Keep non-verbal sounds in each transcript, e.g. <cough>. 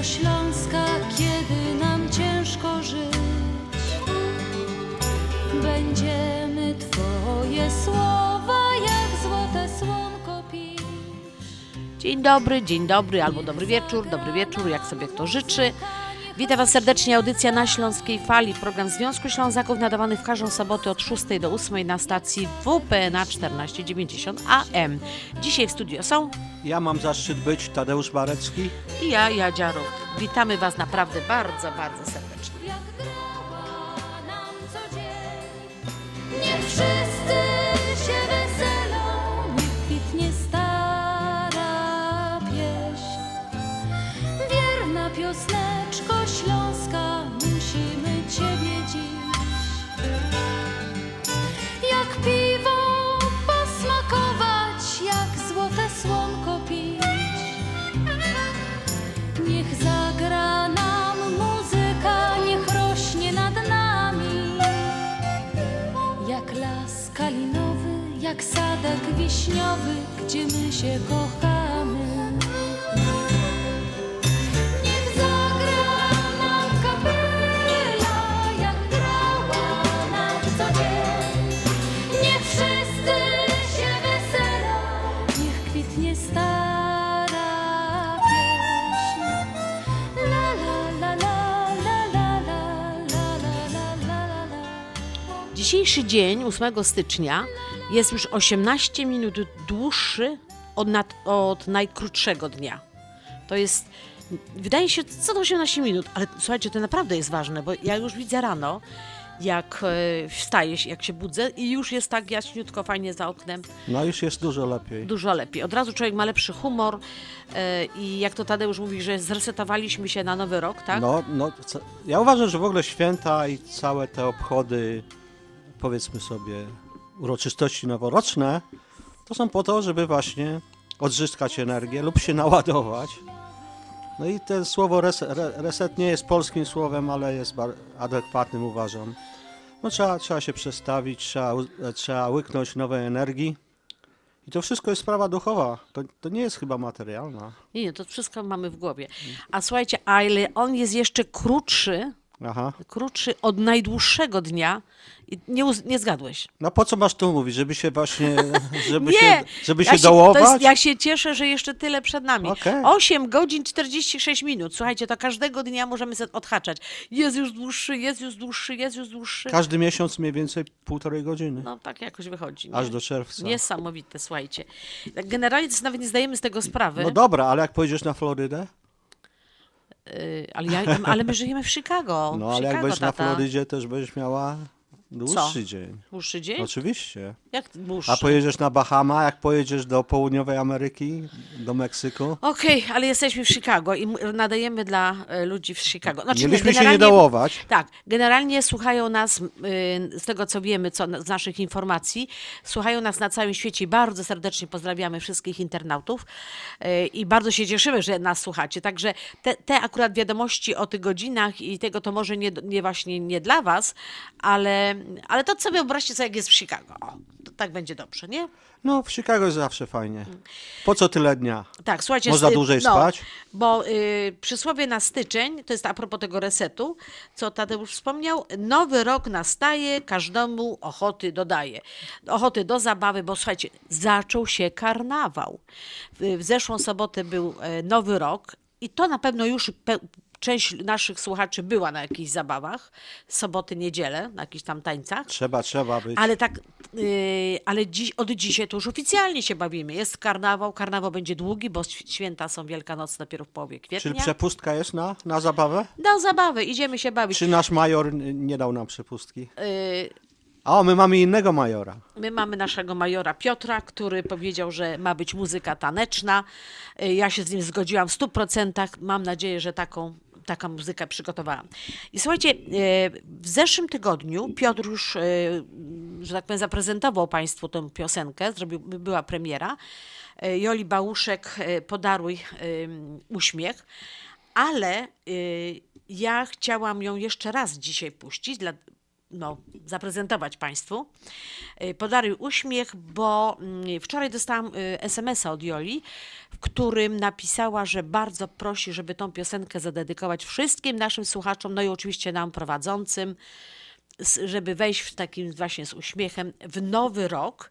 piosneczko Śląska, kiedy nam ciężko żyć. Będziemy Twoje słowa jak złote słonko pić. Dzień dobry, dzień dobry albo dobry wieczór, dobry wieczór, jak sobie kto życzy. Witam Was serdecznie, audycja na Śląskiej Fali, program Związku Ślązaków nadawany w każdą sobotę od 6 do 8 na stacji WP na 1490 AM. Dzisiaj w studio są Ja mam zaszczyt być Tadeusz Barecki. i ja, Jadzia. Witamy Was naprawdę bardzo, bardzo serdecznie. Wiśniowy, gdzie my się kochamy. Niech jak grała. Niech kwitnie. Dzisiejszy dzień, 8 stycznia, jest już 18 minut dłuższy od, nad, od najkrótszego dnia. To jest, wydaje się, co do 18 minut, ale słuchajcie, to naprawdę jest ważne, bo ja już widzę rano, jak e, wstaję, jak się budzę i już jest tak jaśniutko, fajnie za oknem, No już jest dużo lepiej. dużo lepiej. Od razu człowiek ma lepszy humor e, i jak to Tadeusz mówi, że zresetowaliśmy się na nowy rok, tak? No, no, ja uważam, że w ogóle święta i całe te obchody, powiedzmy sobie, uroczystości noworoczne, to są po to, żeby właśnie odzyskać energię lub się naładować. No i to słowo res, re, reset nie jest polskim słowem, ale jest adekwatnym uważam. No trzeba, trzeba się przestawić, trzeba, trzeba łyknąć nowej energii. I to wszystko jest sprawa duchowa. To, to nie jest chyba materialna. Nie, nie, to wszystko mamy w głowie. A słuchajcie, ale on jest jeszcze krótszy, Aha. krótszy od najdłuższego dnia i nie, nie zgadłeś. No po co masz tu mówić? Żeby się właśnie, <laughs> żeby nie! się, żeby ja się To dołować? jest, ja się cieszę, że jeszcze tyle przed nami. Okej. 8 godzin 46 minut. Słuchajcie, to każdego dnia możemy sobie odhaczać. Jest już dłuższy, jest już dłuższy, jest już dłuższy. Każdy miesiąc mniej więcej półtorej godziny. No tak jakoś wychodzi. Nie? Aż do czerwca. Niesamowite, słuchajcie. Generalnie to nawet nie zdajemy z tego sprawy, No dobra, ale jak pojedziesz na Florydę? Y, ale, ja, ale my żyjemy w Chicago. <laughs> No w ale jak Chicago, będziesz na tata. Florydzie, też będziesz miała dłuższy dzień. Dłuższy dzień? Oczywiście. Jak? A pojedziesz na Bahama, jak pojedziesz do południowej Ameryki, do Meksyku? Okej, ale jesteśmy w Chicago i nadajemy dla e, ludzi w Chicago. Znaczy, Mieliśmy się nie generalnie- dołować. Tak, generalnie słuchają nas, y, z tego co wiemy, co, z naszych informacji, słuchają nas na całym świecie i bardzo serdecznie pozdrawiamy wszystkich internautów y, i bardzo się cieszymy, że nas słuchacie. Także te, te akurat wiadomości o tych godzinach i tego to może nie, nie właśnie nie dla was, ale, ale to sobie wyobraźcie sobie, jak jest w Chicago. O, tak będzie dobrze, nie? No w Chicago jest zawsze fajnie. Po co tyle dnia? Tak, słuchajcie. Można dłużej spać? Bo y, przysłowie na styczeń, to jest a propos tego resetu, co Tadeusz wspomniał, nowy rok nastaje, każdemu ochoty dodaje. Ochoty do zabawy, bo słuchajcie, zaczął się karnawał. W, w zeszłą sobotę był e, nowy rok i to na pewno już część naszych słuchaczy była na jakichś zabawach, soboty, niedzielę, na jakichś tam tańcach. Trzeba, trzeba być. Ale tak, yy, ale dziś, od dzisiaj to już oficjalnie się bawimy. Jest karnawał, karnawał będzie długi, bo świ- święta są Wielkanoc dopiero w połowie Czy kwietnia. przepustka jest na, na zabawę? Do zabawy, idziemy się bawić. Czy nasz major nie dał nam przepustki? Yy, O, my mamy innego majora. My mamy naszego majora Piotra, który powiedział, że ma być muzyka taneczna. Y, Ja się z nim zgodziłam w 100%. Mam nadzieję, że taką, taką muzykę przygotowałam. I słuchajcie, y, w zeszłym tygodniu Piotr już, y, że tak powiem, zaprezentował Państwu tę piosenkę, zrobił, była premiera. Y, Joli Bałuszek, Podaruj uśmiech. Ale ja chciałam ją jeszcze raz dzisiaj puścić, dla, no, zaprezentować Państwu. Y, Podaruj uśmiech, bo mm, wczoraj dostałam y, SMS-a od Joli, w którym napisała, że bardzo prosi, żeby tą piosenkę zadedykować wszystkim naszym słuchaczom, no i oczywiście nam prowadzącym, żeby wejść w takim właśnie z uśmiechem w nowy rok,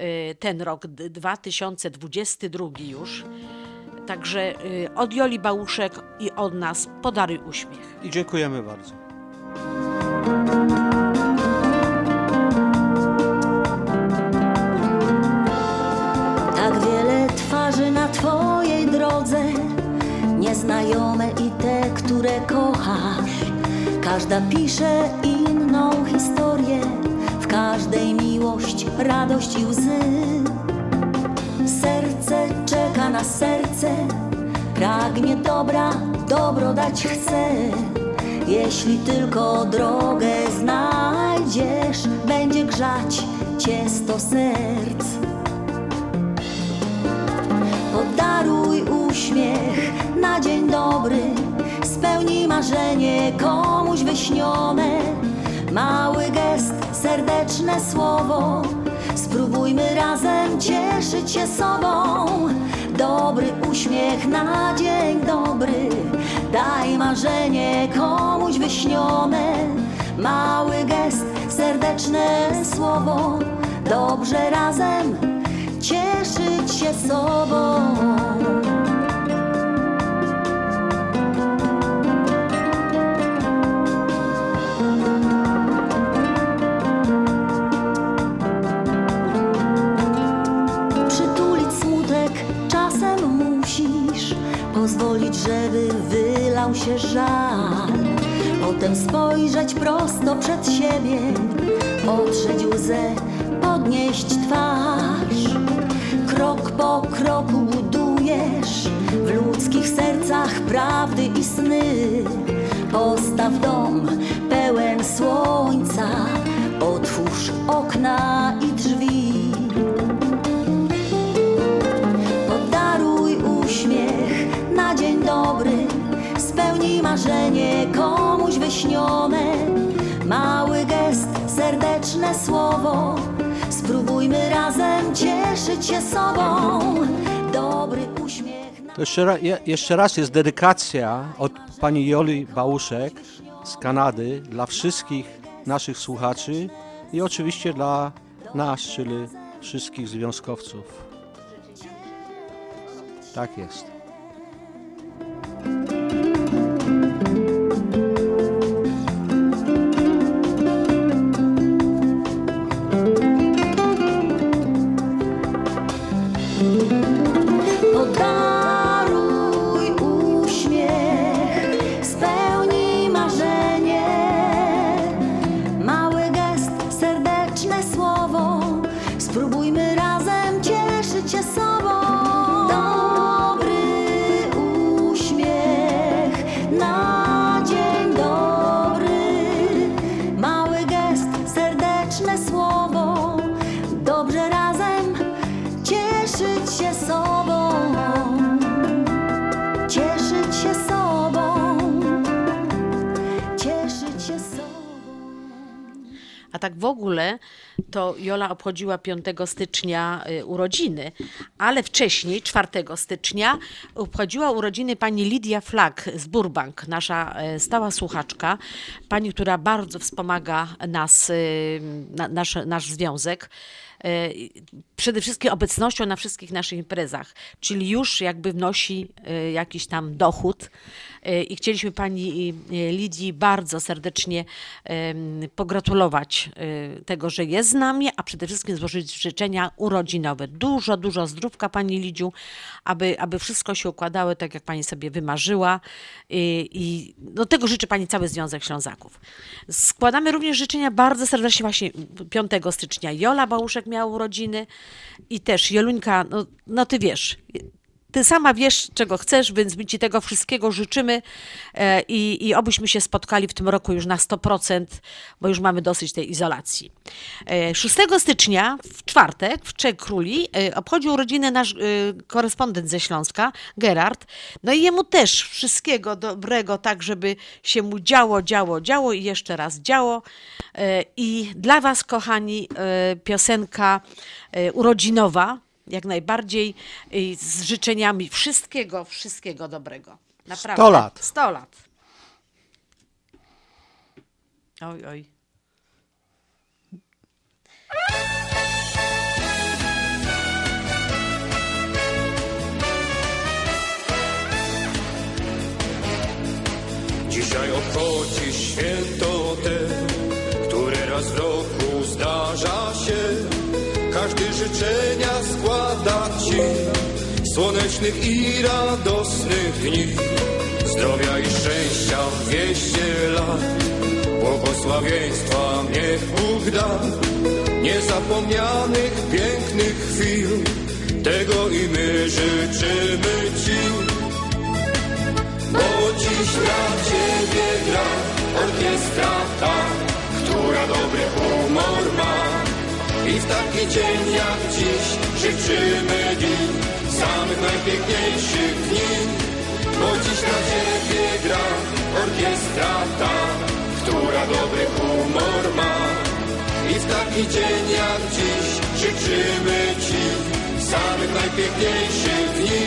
y, ten rok d- 2022 już. Także od Joli Bałuszek i od nas podaruj uśmiech. I dziękujemy bardzo. Twarzy na Twojej drodze, nieznajome i te, które kochasz. Każda pisze inną historię, w każdej miłość, radość i łzy. Serce czeka na serce, pragnie dobra, dobro dać chce. Jeśli tylko drogę znajdziesz, będzie grzać cię sto serc. Podaruj uśmiech na dzień dobry, spełnij marzenie komuś wyśnione. Mały gest, serdeczne słowo, spróbujmy razem cieszyć się sobą. Dobry uśmiech na dzień dobry, daj marzenie komuś wyśnione. Mały gest, serdeczne słowo, dobrze razem cieszyć się sobą. Przytulić smutek czasem musisz, pozwolić, żeby wylał się żal. Potem spojrzeć prosto przed siebie, otrzeć łzę, podnieść. Po kroku budujesz w ludzkich sercach prawdy i sny. Postaw dom pełen słońca, otwórz okna i drzwi. Podaruj uśmiech na dzień dobry, spełnij marzenie komuś wyśnione. Mały gest, serdeczne słowo, spróbujmy razem cieszyć się sobą. Dobry uśmiech To jeszcze, ra, je, jeszcze raz jest dedykacja od pani Joli Bałuszek z Kanady dla wszystkich naszych słuchaczy i oczywiście dla nas, czyli wszystkich związkowców. Tak jest. Tak w ogóle to Jola obchodziła 5 stycznia y, urodziny, ale wcześniej, 4 stycznia, obchodziła urodziny pani Lidia Flak z Burbank, nasza e, stała słuchaczka, pani, która bardzo wspomaga nas, y, na, nasz, nasz związek. e, Przede wszystkim obecnością na wszystkich naszych imprezach, czyli już jakby wnosi jakiś tam dochód I chcieliśmy pani e, Lidii bardzo serdecznie pogratulować e, tego, że jest z nami, a przede wszystkim złożyć życzenia urodzinowe. Dużo, dużo zdrówka pani Lidziu, aby, aby wszystko się układało tak, jak pani sobie wymarzyła. I, do tego życzy pani cały Związek Ślązaków. Składamy również życzenia bardzo serdecznie właśnie 5 stycznia. Jola Bałuszek miała urodziny i też Joluńka, no, no ty wiesz, ty sama wiesz, czego chcesz, więc my Ci tego wszystkiego życzymy e, i, i obyśmy się spotkali w tym roku już na 100%, bo już mamy dosyć tej izolacji. E, 6 stycznia, w czwartek, w Trzech Króli, e, obchodził urodziny nasz e, korespondent ze Śląska, Gerard. No i jemu też wszystkiego dobrego, tak żeby się mu działo, działo, działo i jeszcze raz działo. E, I dla Was, kochani, e, piosenka e, urodzinowa, jak najbardziej y, z życzeniami wszystkiego, wszystkiego dobrego. Naprawdę. 100 lat. 100 lat. Oj, oj. Dzisiaj obchodzisz święto te, które raz w roku zdarza się. Życzenia składa ci, słonecznych i radosnych dni. Zdrowia i szczęścia dwieście lat, błogosławieństwa niech Bóg da. Niezapomnianych pięknych chwil, tego i my życzymy ci. Bo dziś dla ciebie gra orkiestra W taki dzień jak dziś życzymy dni, samych najpiękniejszych dni. Bo dziś dla ciebie gra orkiestra ta, która dobry humor ma. I w taki dzień jak dziś życzymy ci samych najpiękniejszych dni.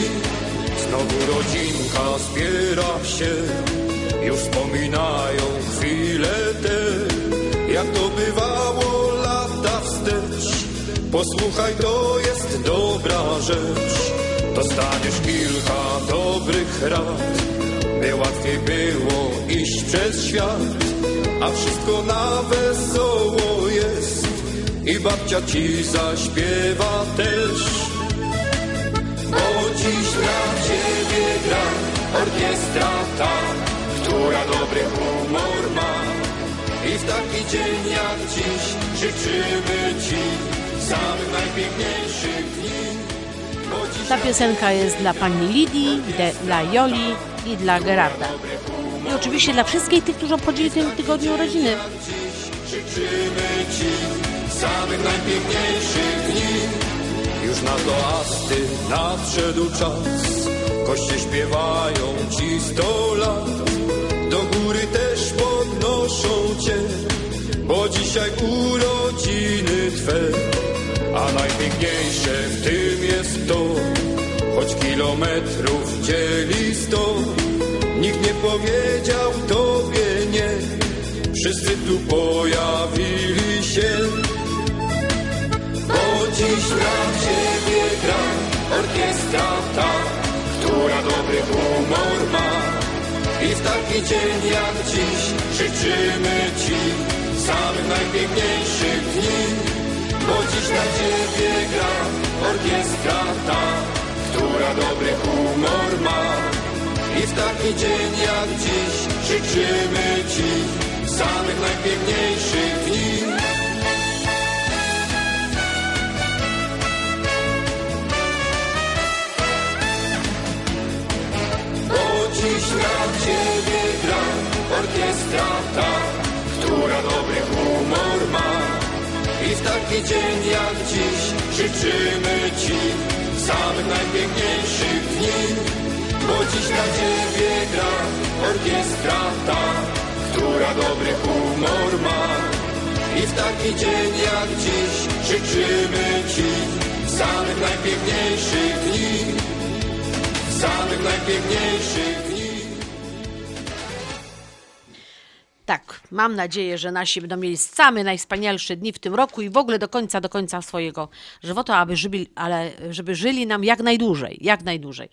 Znowu rodzinka zbiera się, już wspominają chwile te, jak to bywało wstecz. Posłuchaj, to jest dobra rzecz, dostaniesz kilka dobrych rad, by łatwiej było iść przez świat, a wszystko na wesoło jest i babcia ci zaśpiewa też. Bo dziś dla ciebie gra orkiestra ta, która dobry humor ma. I w taki dzień jak dziś życzymy ci samych najpiękniejszych dni. Ta piosenka jest dla pani Lidii, de, dla Joli i dla Gerarda. I oczywiście dla wszystkich tych, którzy obchodzili w tym tygodniu urodziny. życzymy ci samych najpiękniejszych dni. Już na toasty nadszedł czas, goście śpiewają ci sto lat. Do góry też podnoszą cię, bo dzisiaj urodziny twe. A najpiękniejsze w tym jest to, choć kilometrów dzieli sto. Nikt nie powiedział tobie nie, wszyscy tu pojawili się. Bo dziś dla ciebie gra orkiestra ta, która dobry humor ma. I w taki dzień jak dziś życzymy ci samych najpiękniejszych dni. Bo dziś dla ciebie gra orkiestra ta, która dobry humor ma. I w taki dzień jak dziś życzymy ci samych najpiękniejszych dni. Dziś dla ciebie gra orkiestra ta, która dobry humor ma. I w taki dzień jak dziś życzymy ci samych najpiękniejszych dni. Bo dziś dla ciebie gra orkiestra ta, która dobry humor ma. I w taki dzień jak dziś życzymy ci samych najpiękniejszych dni samych najpiękniejszych Tak, mam nadzieję, że nasi będą mieli same najwspanialsze dni w tym roku i w ogóle do końca, do końca swojego żywota, aby żyli, ale żeby żyli nam jak najdłużej, jak najdłużej.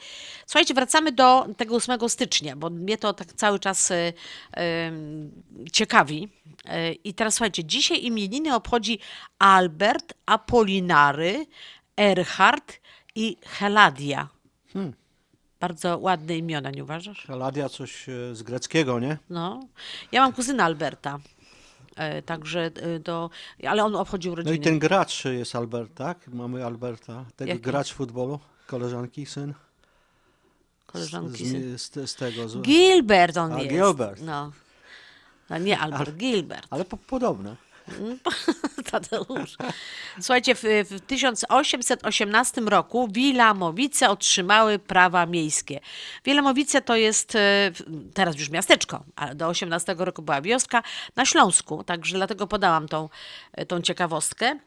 Słuchajcie, wracamy do tego 8 stycznia, bo mnie to tak cały czas e, e, ciekawi. E, I teraz słuchajcie, dzisiaj imieniny obchodzi Albert, Apolinary, Erhard i Heladia. Bardzo ładne imiona, nie uważasz? Heladia coś e, z greckiego, nie? No. Ja mam kuzyna Alberta. E, także e, do. Ale on obchodził No rodziny. i ten gracz jest Albert, tak? Mamy Alberta. Tego Jaki? gracz futbolu, koleżanki, syn. koleżanki. z, syn. z, z, tego. Z, Gilbert on A, jest. Gilbert. No. no. Nie Albert, Gilbert. ale po, podobne. <laughs> Tadeusz. Słuchajcie, w, w 1818 roku Wilamowice otrzymały prawa miejskie. Wilamowice to jest e, teraz już miasteczko, ale do 18 roku była wioska na Śląsku, także dlatego podałam tą, e, tą ciekawostkę.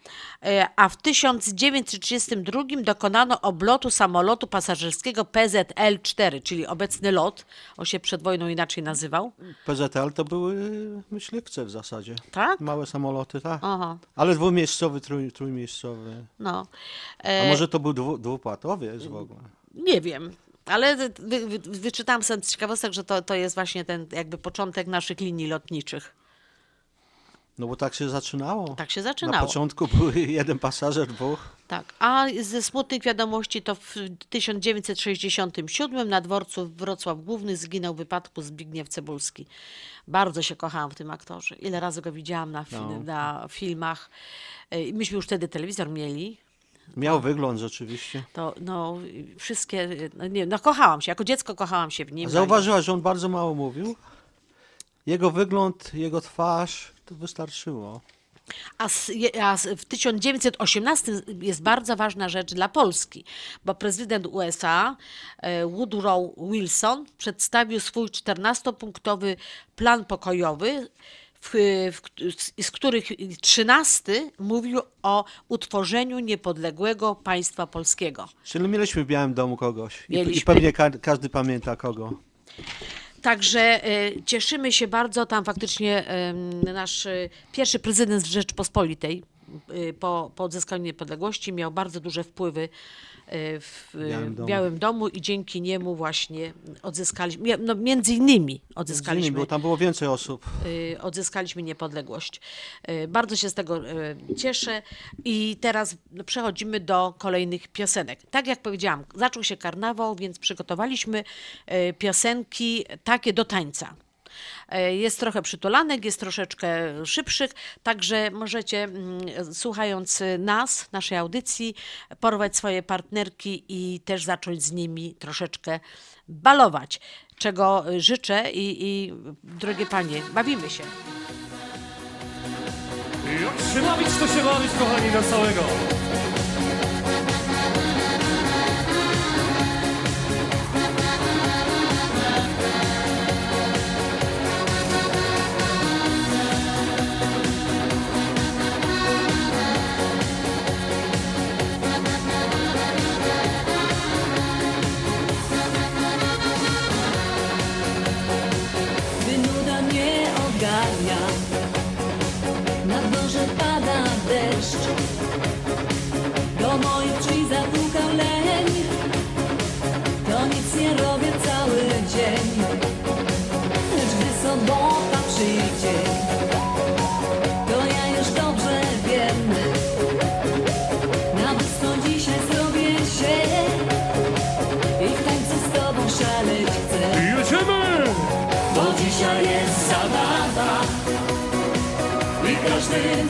E, A w 1932 dokonano oblotu samolotu pasażerskiego PZL-4, czyli obecny lot, on się przed wojną inaczej nazywał. PZL to były myśliwce w zasadzie. Tak? Małe samoloty, tak. Aha, Ale dwumiejscowy, trój, trójmiejscowy. no. A E, może to był dwu, dwupłatowiec w ogóle? Nie wiem, ale wy, wy, wyczytałam sobie z ciekawostek, że to, to jest właśnie ten jakby początek naszych linii lotniczych. No bo tak się zaczynało. Tak się Na zaczynało. początku <laughs> były jeden pasażer, dwóch. Tak. A ze smutnych wiadomości to w 1967 na dworcu Wrocław Główny zginął w wypadku Zbigniew Cebulski. Bardzo się kochałam w tym aktorze. Ile razy go widziałam na, fi- No. na filmach. Y, Myśmy już wtedy telewizor mieli. Miał wygląd rzeczywiście. To no, wszystkie, no, nie, no kochałam się, jako dziecko kochałam się w nim. A zauważyłaś, że on bardzo mało mówił? Jego wygląd, jego twarz, to wystarczyło. A, je- a s- w 1918 jest bardzo ważna rzecz dla Polski, bo prezydent USA e, Woodrow Wilson przedstawił swój 14-punktowy plan pokojowy, w, w, z których 13 mówił o utworzeniu niepodległego państwa polskiego. Czyli mieliśmy w Białym Domu kogoś. I, i pewnie ka każdy pamięta kogo. Także e, cieszymy się bardzo. Tam faktycznie nasz e, pierwszy prezydent Rzeczpospolitej po, po odzyskaniu niepodległości miał bardzo duże wpływy e, w Białym Domu. Białym Domu i dzięki niemu właśnie odzyskaliśmy, no między innymi Między odzyskaliśmy, innymi, bo tam było więcej osób. y, odzyskaliśmy niepodległość. Y, Bardzo się z tego y, cieszę i teraz przechodzimy do kolejnych piosenek. Tak jak powiedziałam, zaczął się karnawał, więc przygotowaliśmy y, piosenki takie do tańca. Y, Jest trochę przytulanek, jest troszeczkę szybszych, także możecie, mm, słuchając nas, naszej audycji, porwać swoje partnerki i też zacząć z nimi troszeczkę balować. Czego życzę i, i drogie panie, bawimy się. Jak się bawić, to się bawić, kochani, na całego. Mnie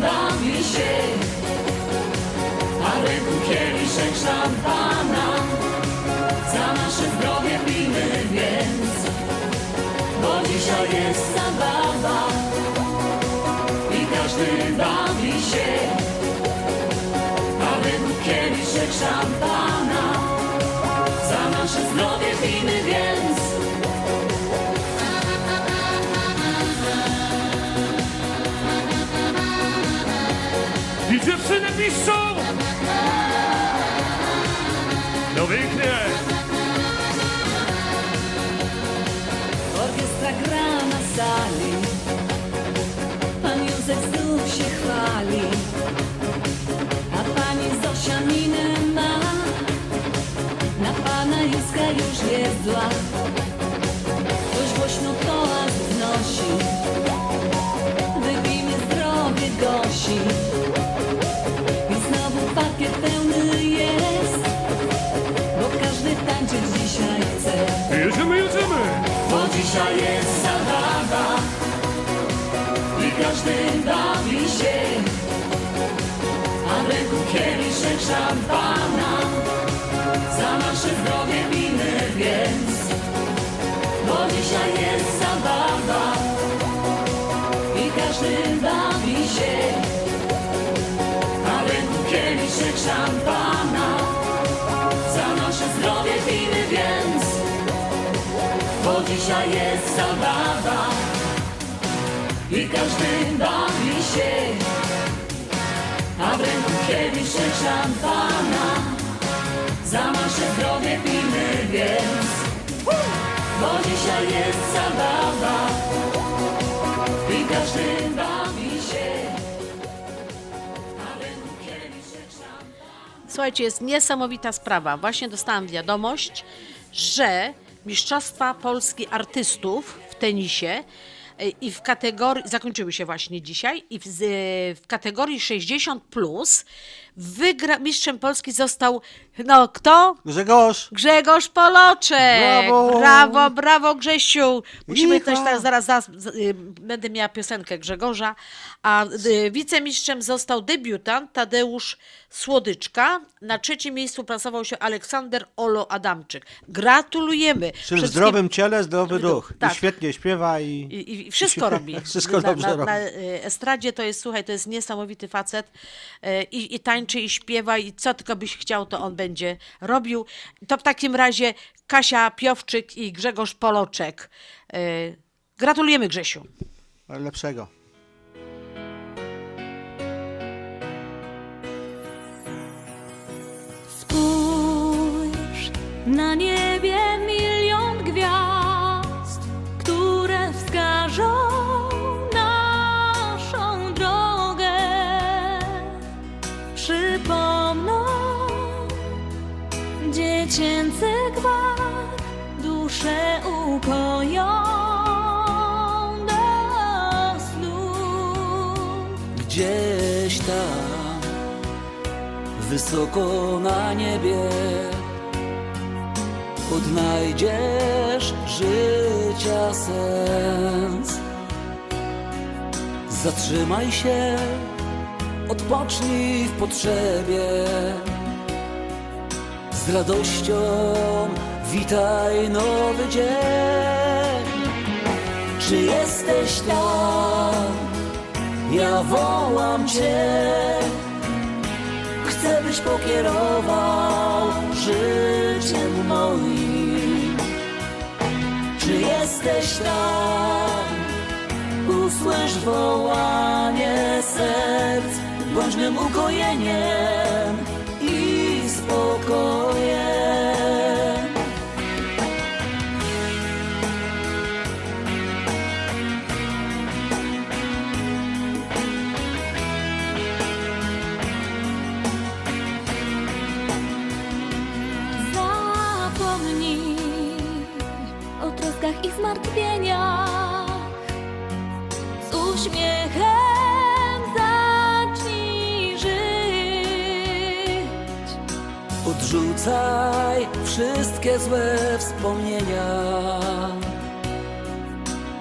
bawi się, a rynku kieliszek szampana. Za nasze zdrowie pijmy więc, bo dzisiaj jest zabawa i każdy bawi się, a rynku kieliszek szampana. Za nasze zdrowie pijmy więc. Dziewczyny piszczą! No pięknie! Orkiestra gra na sali Jacek znów się chwali, a pani Zosia minę ma. Na pana Józka już jest zła. Dzisiaj jest zabawa i każdy bawi się, a ręku kieliszek szampana. Za nasze zdrowie winy więc, bo dzisiaj jest zabawa i każdy bawi się, a ręku kieliszek szampana. Dzisiaj jest zabawa i każdy bawi się, a w ręku kieliszek szampana. Za nasze zdrowie pijmy więc, bo dzisiaj jest zabawa i każdy bawi się. Słuchajcie, jest niesamowita sprawa. Właśnie dostałam wiadomość, że Mistrzostwa Polski Artystów w tenisie e, i w kategorii, zakończyły się właśnie dzisiaj, i w, z- w kategorii 60 plus wygra, mistrzem Polski został, no kto? Grzegorz! Grzegorz Poloczek! Brawo! Brawo, brawo Grzesiu! Musimy Icha! też teraz, zaraz, zaraz y, będę miała piosenkę Grzegorza, a y, wicemistrzem został debiutant Tadeusz Słodyczka. Na trzecim miejscu plasował się Aleksander Olo Adamczyk. Gratulujemy! Przy Wszystkim- zdrowym ciele, zdrowy duch. Tak. I świetnie śpiewa i... i, i wszystko robi. <laughs> Wszystko na, dobrze na, robi. na y, estradzie to jest, słuchaj, to jest niesamowity facet y, i, i tańczy, i śpiewa i co tylko byś chciał, to on będzie robił. To w takim razie Kasia Piowczyk i Grzegorz Poloczek. Y, Gratulujemy Grzesiu. Lepszego. Spójrz na niebie milion gwiazd, które wskażą dziecięcy gwar, duszę ukoją do snu. Gdzieś tam, wysoko na niebie, odnajdziesz życia sens. Zatrzymaj się, odpocznij w potrzebie. Z radością witaj nowy dzień. Czy jesteś tam? Ja wołam Cię, chcę byś pokierował życiem moim. Czy jesteś tam? Usłysz wołanie serc, bądź mym ukojeniem Odrzucaj wszystkie złe wspomnienia.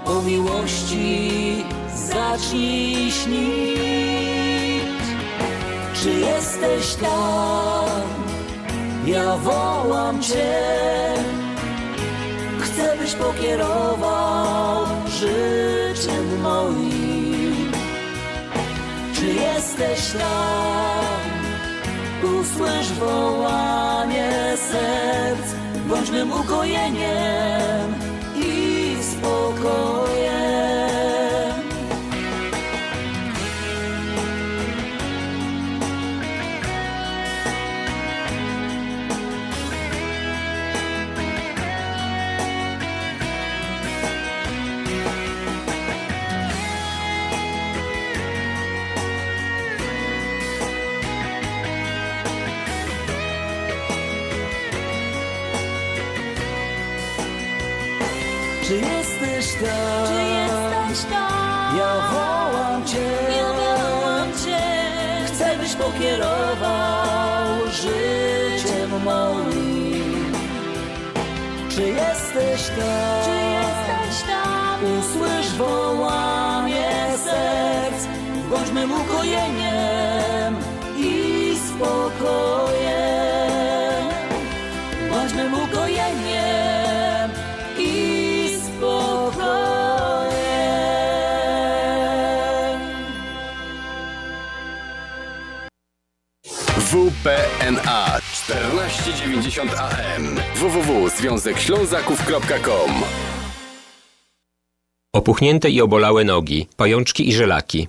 O miłości zacznij śnić. Czy jesteś tam? Ja wołam Cię. Chcę byś pokierował życiem moim. Czy jesteś tam? Usłysz wołanie serc, bądź mym ukojeniem i spokojem. Tam? Czy jesteś tam? Ja wołam Cię. Ja wołam Cię. Chcę, byś pokierował życiem moim. Czy jesteś tam? Czy jesteś tam? Usłysz wołanie WPNA 1490 AM www.związekślązaków.com Opuchnięte i obolałe nogi, pajączki i żelaki,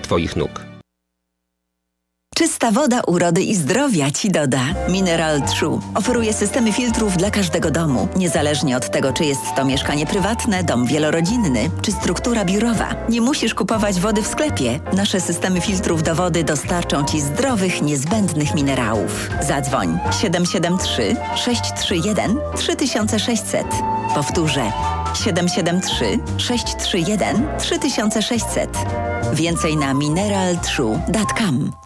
Twoich nóg. Czysta woda urody i zdrowia Ci doda. Mineral True oferuje systemy filtrów dla każdego domu, niezależnie od tego, czy jest to mieszkanie prywatne, dom wielorodzinny, czy struktura biurowa. Nie musisz kupować wody w sklepie. Nasze systemy filtrów do wody dostarczą Ci zdrowych, niezbędnych minerałów. Zadzwoń 773 631 3600. Powtórzę 773 631 3600. Więcej na mineraltrue.com.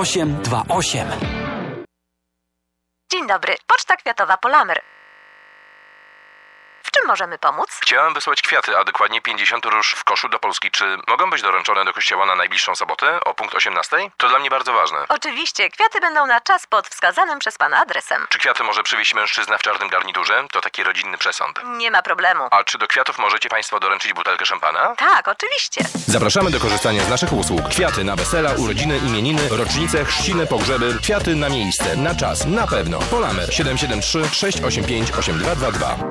0828. Dzień dobry, Poczta Kwiatowa Polamer. W czym możemy pomóc? Chciałem wysłać kwiaty, a dokładnie 50 róż w koszu do Polski. Czy mogą być doręczone do kościoła na najbliższą sobotę o punkt 18? To dla mnie bardzo ważne. Oczywiście, kwiaty będą na czas pod wskazanym przez Pana adresem. Czy kwiaty może przywieźć mężczyzna w czarnym garniturze? To taki rodzinny przesąd. Nie ma problemu. A czy do kwiatów możecie Państwo doręczyć butelkę szampana? Tak, oczywiście. Zapraszamy do korzystania z naszych usług. Kwiaty na wesela, urodziny, imieniny, rocznice, chrzciny, pogrzeby. Kwiaty na miejsce, na czas, na pewno. Polamer 773 685 8222.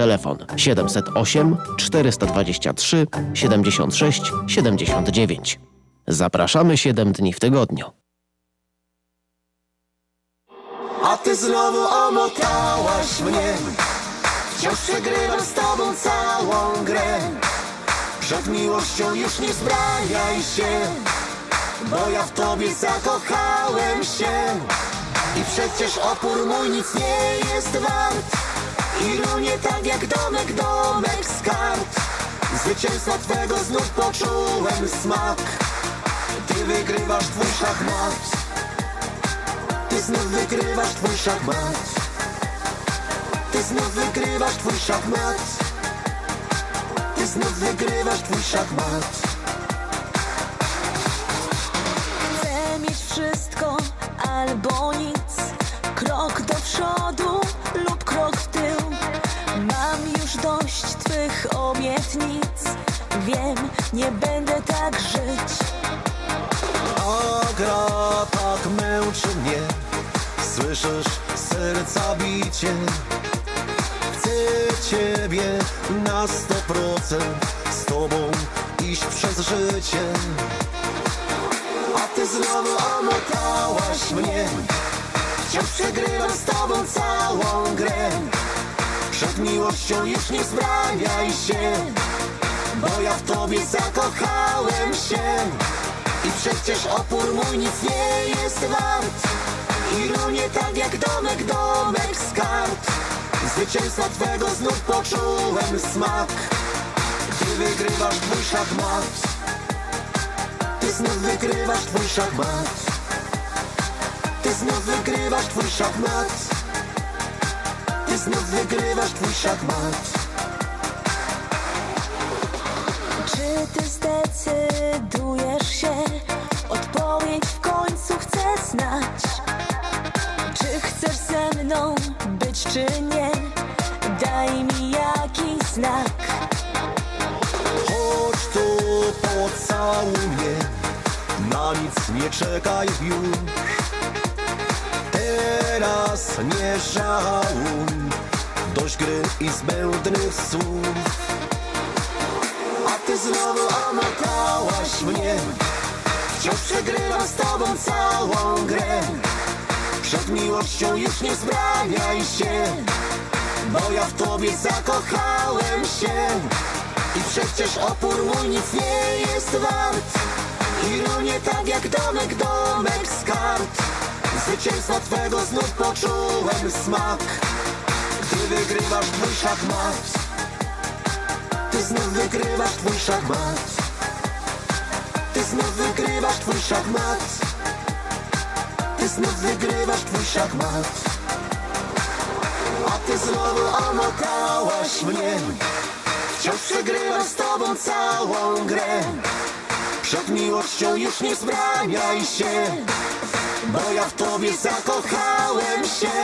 Telefon. 708 423 76 79. Zapraszamy 7 dni w tygodniu. A ty znowu omotałaś mnie. Wciąż przegrywam z tobą całą grę. Przed miłością już nie zbraniaj się Bo ja w tobie zakochałem się. I przecież opór mój nic nie jest wart Ironie tak jak domek, domek z kart Zwycięstwa twego znów poczułem smak. Ty wygrywasz twój szachmat. Ty znów wygrywasz twój szachmat. Ty znów wygrywasz twój szachmat. Ty znów wygrywasz twój szachmat. Chcę mieć wszystko albo nic. Krok do przodu lub krok w dość twych obietnic. Wiem, nie będę tak żyć. O, gra tak męczy mnie. Słyszysz serca bicie. Chcę ciebie na sto procent. Z tobą iść przez życie. A ty znowu omotałaś mnie. Wciąż przegrywam z tobą całą grę Przed miłością już nie zbraniaj się Bo ja w tobie zakochałem się. I przecież opór mój nic nie jest wart. Ironie tak jak domek, domek z kart. Zwycięstwa twego znów poczułem smak. Ty wygrywasz twój szachmat. Ty znów wygrywasz twój szachmat. Ty znów wygrywasz twój szachmat Ty znów wygrywasz twój szachmat Czy ty zdecydujesz się? Odpowiedź w końcu chcę znać. Czy chcesz ze mną być, czy nie? Daj mi jakiś znak. Chodź tu, pocałuj mnie Na nic nie czekaj już Teraz nie żałuj Dość gry i zbędnych słów. A ty znowu omotałaś mnie. Wciąż przegrywam z tobą całą grę. Przed miłością już nie zbraniaj się Bo ja w tobie zakochałem się. I przecież opór mój nic nie jest wart. Ironie tak jak domek, domek z kart Zwycięstwa twego znów poczułem smak. Ty wygrywasz twój szachmat. Ty znów wygrywasz twój szachmat. Ty znów wygrywasz twój szachmat. Ty znów wygrywasz twój szachmat. A ty znowu omotałaś mnie. Wciąż przegrywam z tobą całą grę. Przed miłością już nie zbraniaj się Bo ja w tobie zakochałem się.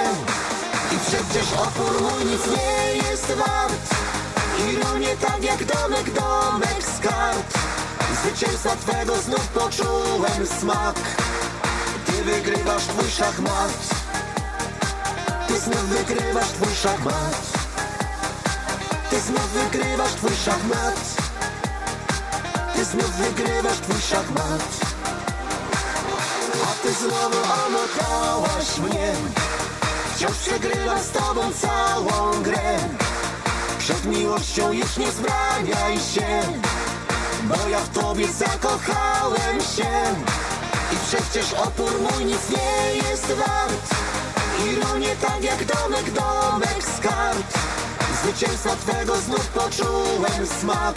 I przecież opór mój nic nie jest wart. Ironie tak jak domek, domek z kart. Zwycięstwa twego znów poczułem smak. Ty wygrywasz twój szachmat. Ty znów wygrywasz twój szachmat. Ty znów wygrywasz twój szachmat. Ty znów wygrywasz twój szachmat ty znowu omotałaś mnie. Wciąż przegrywam z tobą całą grę. Przed miłością już nie zbraniaj się Bo ja w tobie zakochałem się. I przecież opór mój nic nie jest wart. Ironie tak jak domek, domek z kart. Zwycięstwa twego znów poczułem smak.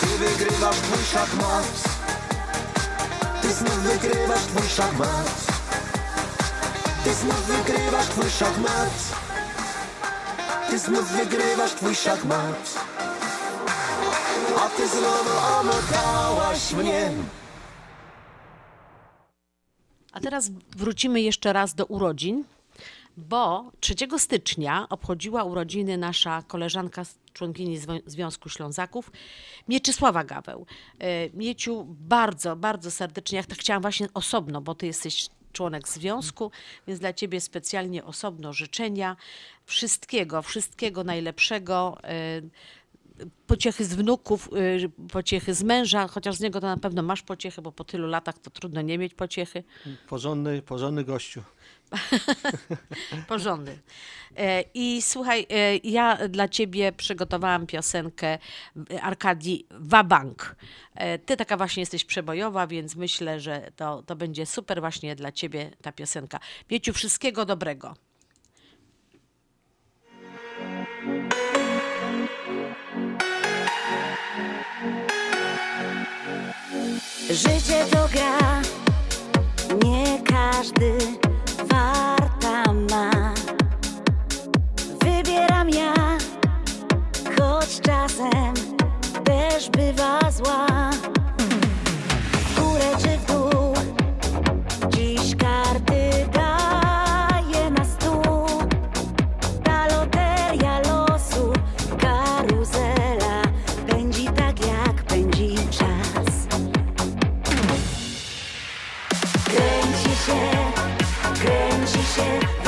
Ty wygrywasz twój szachmat Ty znów wygrywasz twój szachmat. Ty znów wygrywasz twój szachmat. Ty znów wygrywasz twój szachmat. A ty znowu omotałaś mnie. A teraz wrócimy jeszcze raz do urodzin, bo 3 stycznia obchodziła urodziny nasza koleżanka, członkini Związku Ślązaków, Mieczysława Gaweł. E, Mieciu, bardzo, bardzo serdecznie, ja tak chciałam właśnie osobno, bo ty jesteś członek związku, więc dla ciebie specjalnie osobno życzenia wszystkiego, wszystkiego najlepszego. e, pociechy z wnuków, y, pociechy z męża, chociaż z niego to na pewno masz pociechy, bo po tylu latach to trudno nie mieć pociechy. Porządny, porządny gościu. <laughs> Porządny. E, I słuchaj, e, ja dla ciebie przygotowałam piosenkę Arkadii Wabank. E, Ty taka właśnie jesteś przebojowa, więc myślę, że to, to będzie super właśnie dla ciebie ta piosenka. Mieciu, wszystkiego dobrego. Życie to gra, nie każdy choć czasem też bywa zła. W górę czy w dół, dziś karty daje na stół. Ta loteria losu, karuzela pędzi tak jak pędzi czas. Kręci się loteria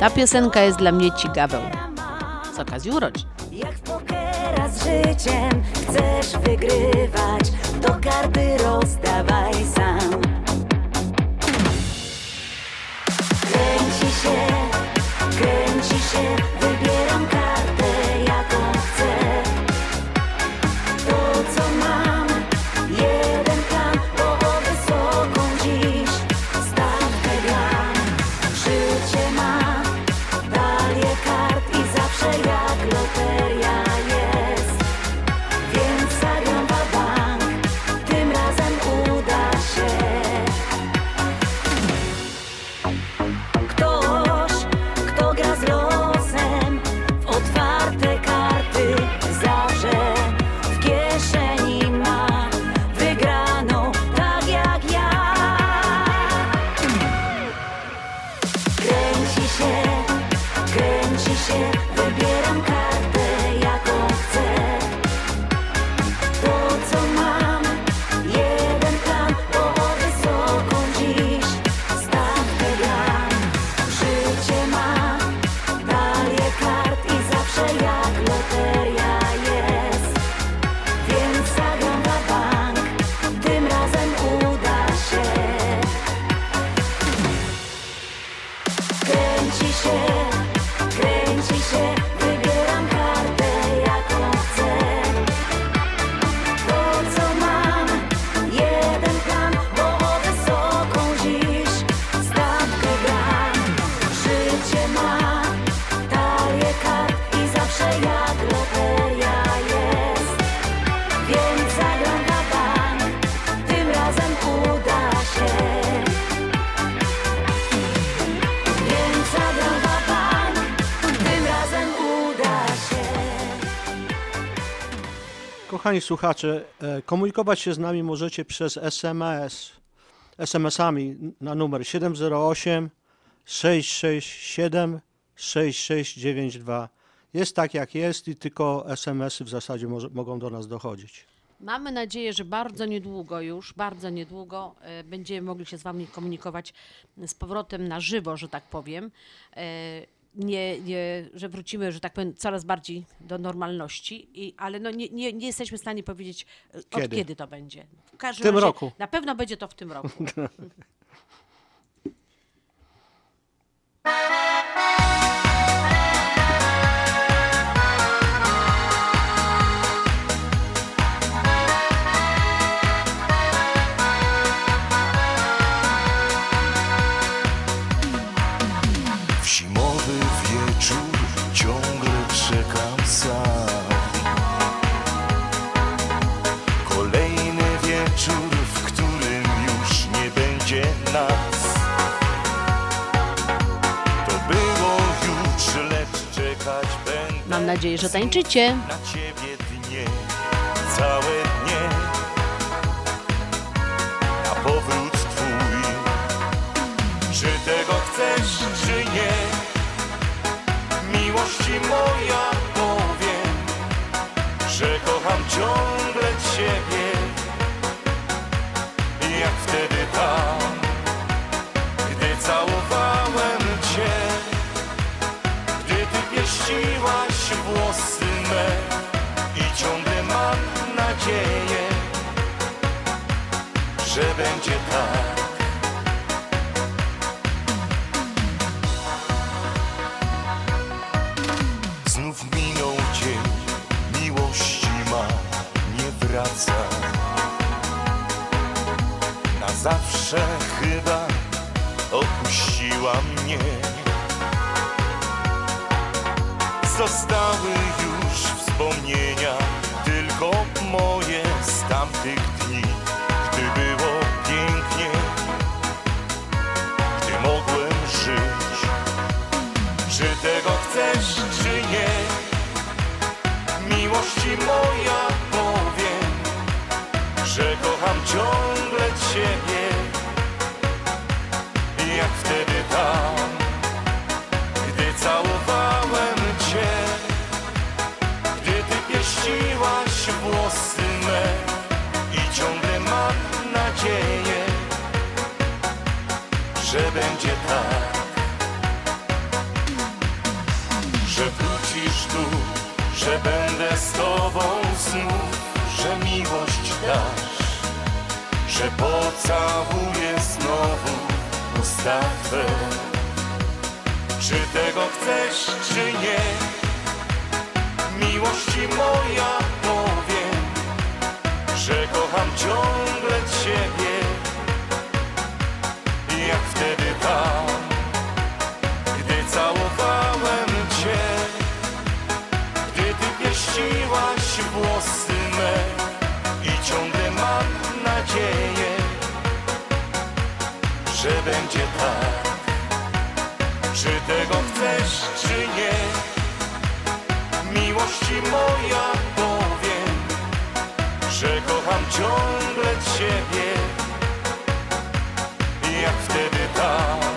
Ta piosenka jest dla mnie cigaweł. Z okazji urodzin. Jak w pokera z życiem chcesz wygrywać, to karty rozdawaj sam. Kochani słuchacze, e, komunikować się z nami możecie przez SMS, SMS-ami na numer 708 667 6692. Jest tak jak jest i tylko SMS-y w zasadzie mogą do nas dochodzić. Mamy nadzieję, że bardzo niedługo już, bardzo niedługo e, będziemy mogli się z Wami komunikować z powrotem na żywo, że tak powiem. Nie, nie, że wrócimy, że tak powiem, coraz bardziej do normalności, i, ale no nie, nie, nie jesteśmy w stanie powiedzieć, e, od Kiedy? kiedy to będzie. W każdym tym razie roku. Na pewno będzie to w tym roku. <laughs> <laughs> Mam nadzieję, że tańczycie. na ciebie dnie, całe dnie. Na powrót twój. Czy tego chcesz, czy nie? Miłości moja powiem Że kocham ciągle ciebie Będzie tak Znów minął dzień, miłości ma, nie wraca. Na zawsze chyba opuściła mnie. Zostały już wspomnienia, tylko moje z tamtych dni, miłości moja powiem, że kocham ciągle Ciebie. że pocałuję znowu usta Twe. Czy tego chcesz, czy nie? Miłości moja powiem, że kocham ciągle Ciebie. Czy tego chcesz, czy nie? Miłości moja powiem Że kocham ciągle Ciebie. Jak wtedy tak?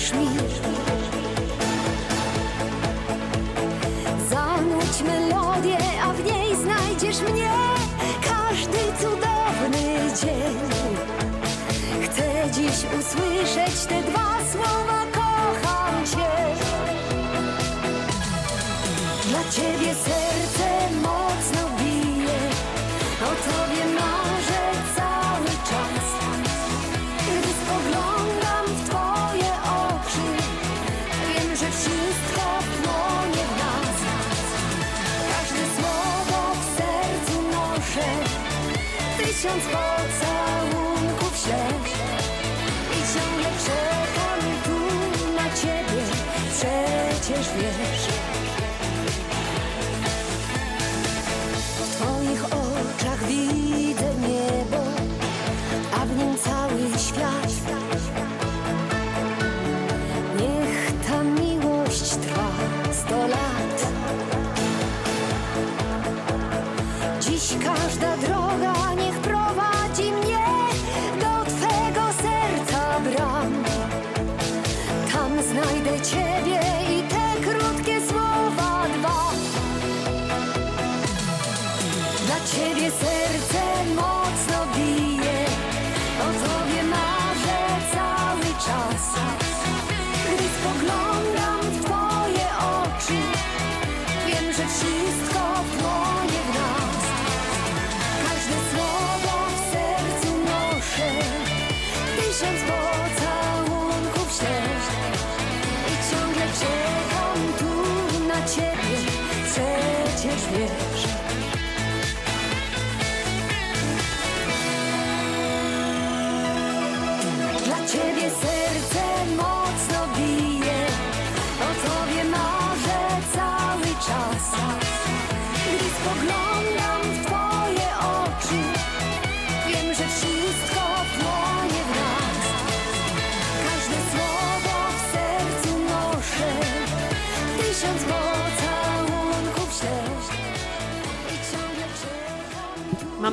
wierzysz mi? Zanuć melodię, a w niej znajdziesz mnie. Każdy cudowny dzień. Chcę dziś usłyszeć te dwa słowa. 像彩。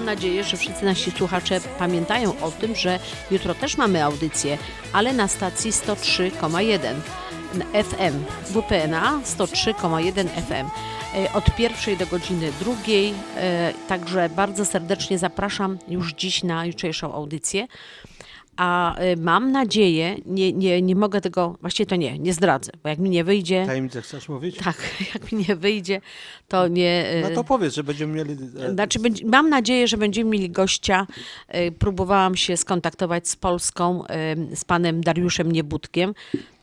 nadzieję, że wszyscy nasi słuchacze pamiętają o tym, że jutro też mamy audycję, ale na stacji 103,1 FM, WPNA 103,1 FM od pierwszej do godziny drugiej. E, także bardzo serdecznie zapraszam już dziś na jutrzejszą audycję. A e, mam nadzieję, nie, nie, nie mogę tego, właściwie to nie, nie zdradzę, bo jak mi nie wyjdzie, Tajemnicę chcesz mówić? tak, <laughs> jak mi nie wyjdzie, to nie... e, No to powiedz, że będziemy mieli... e, Znaczy, mam nadzieję, że będziemy mieli gościa. E, Próbowałam się skontaktować z Polską, z panem Dariuszem Niebudkiem.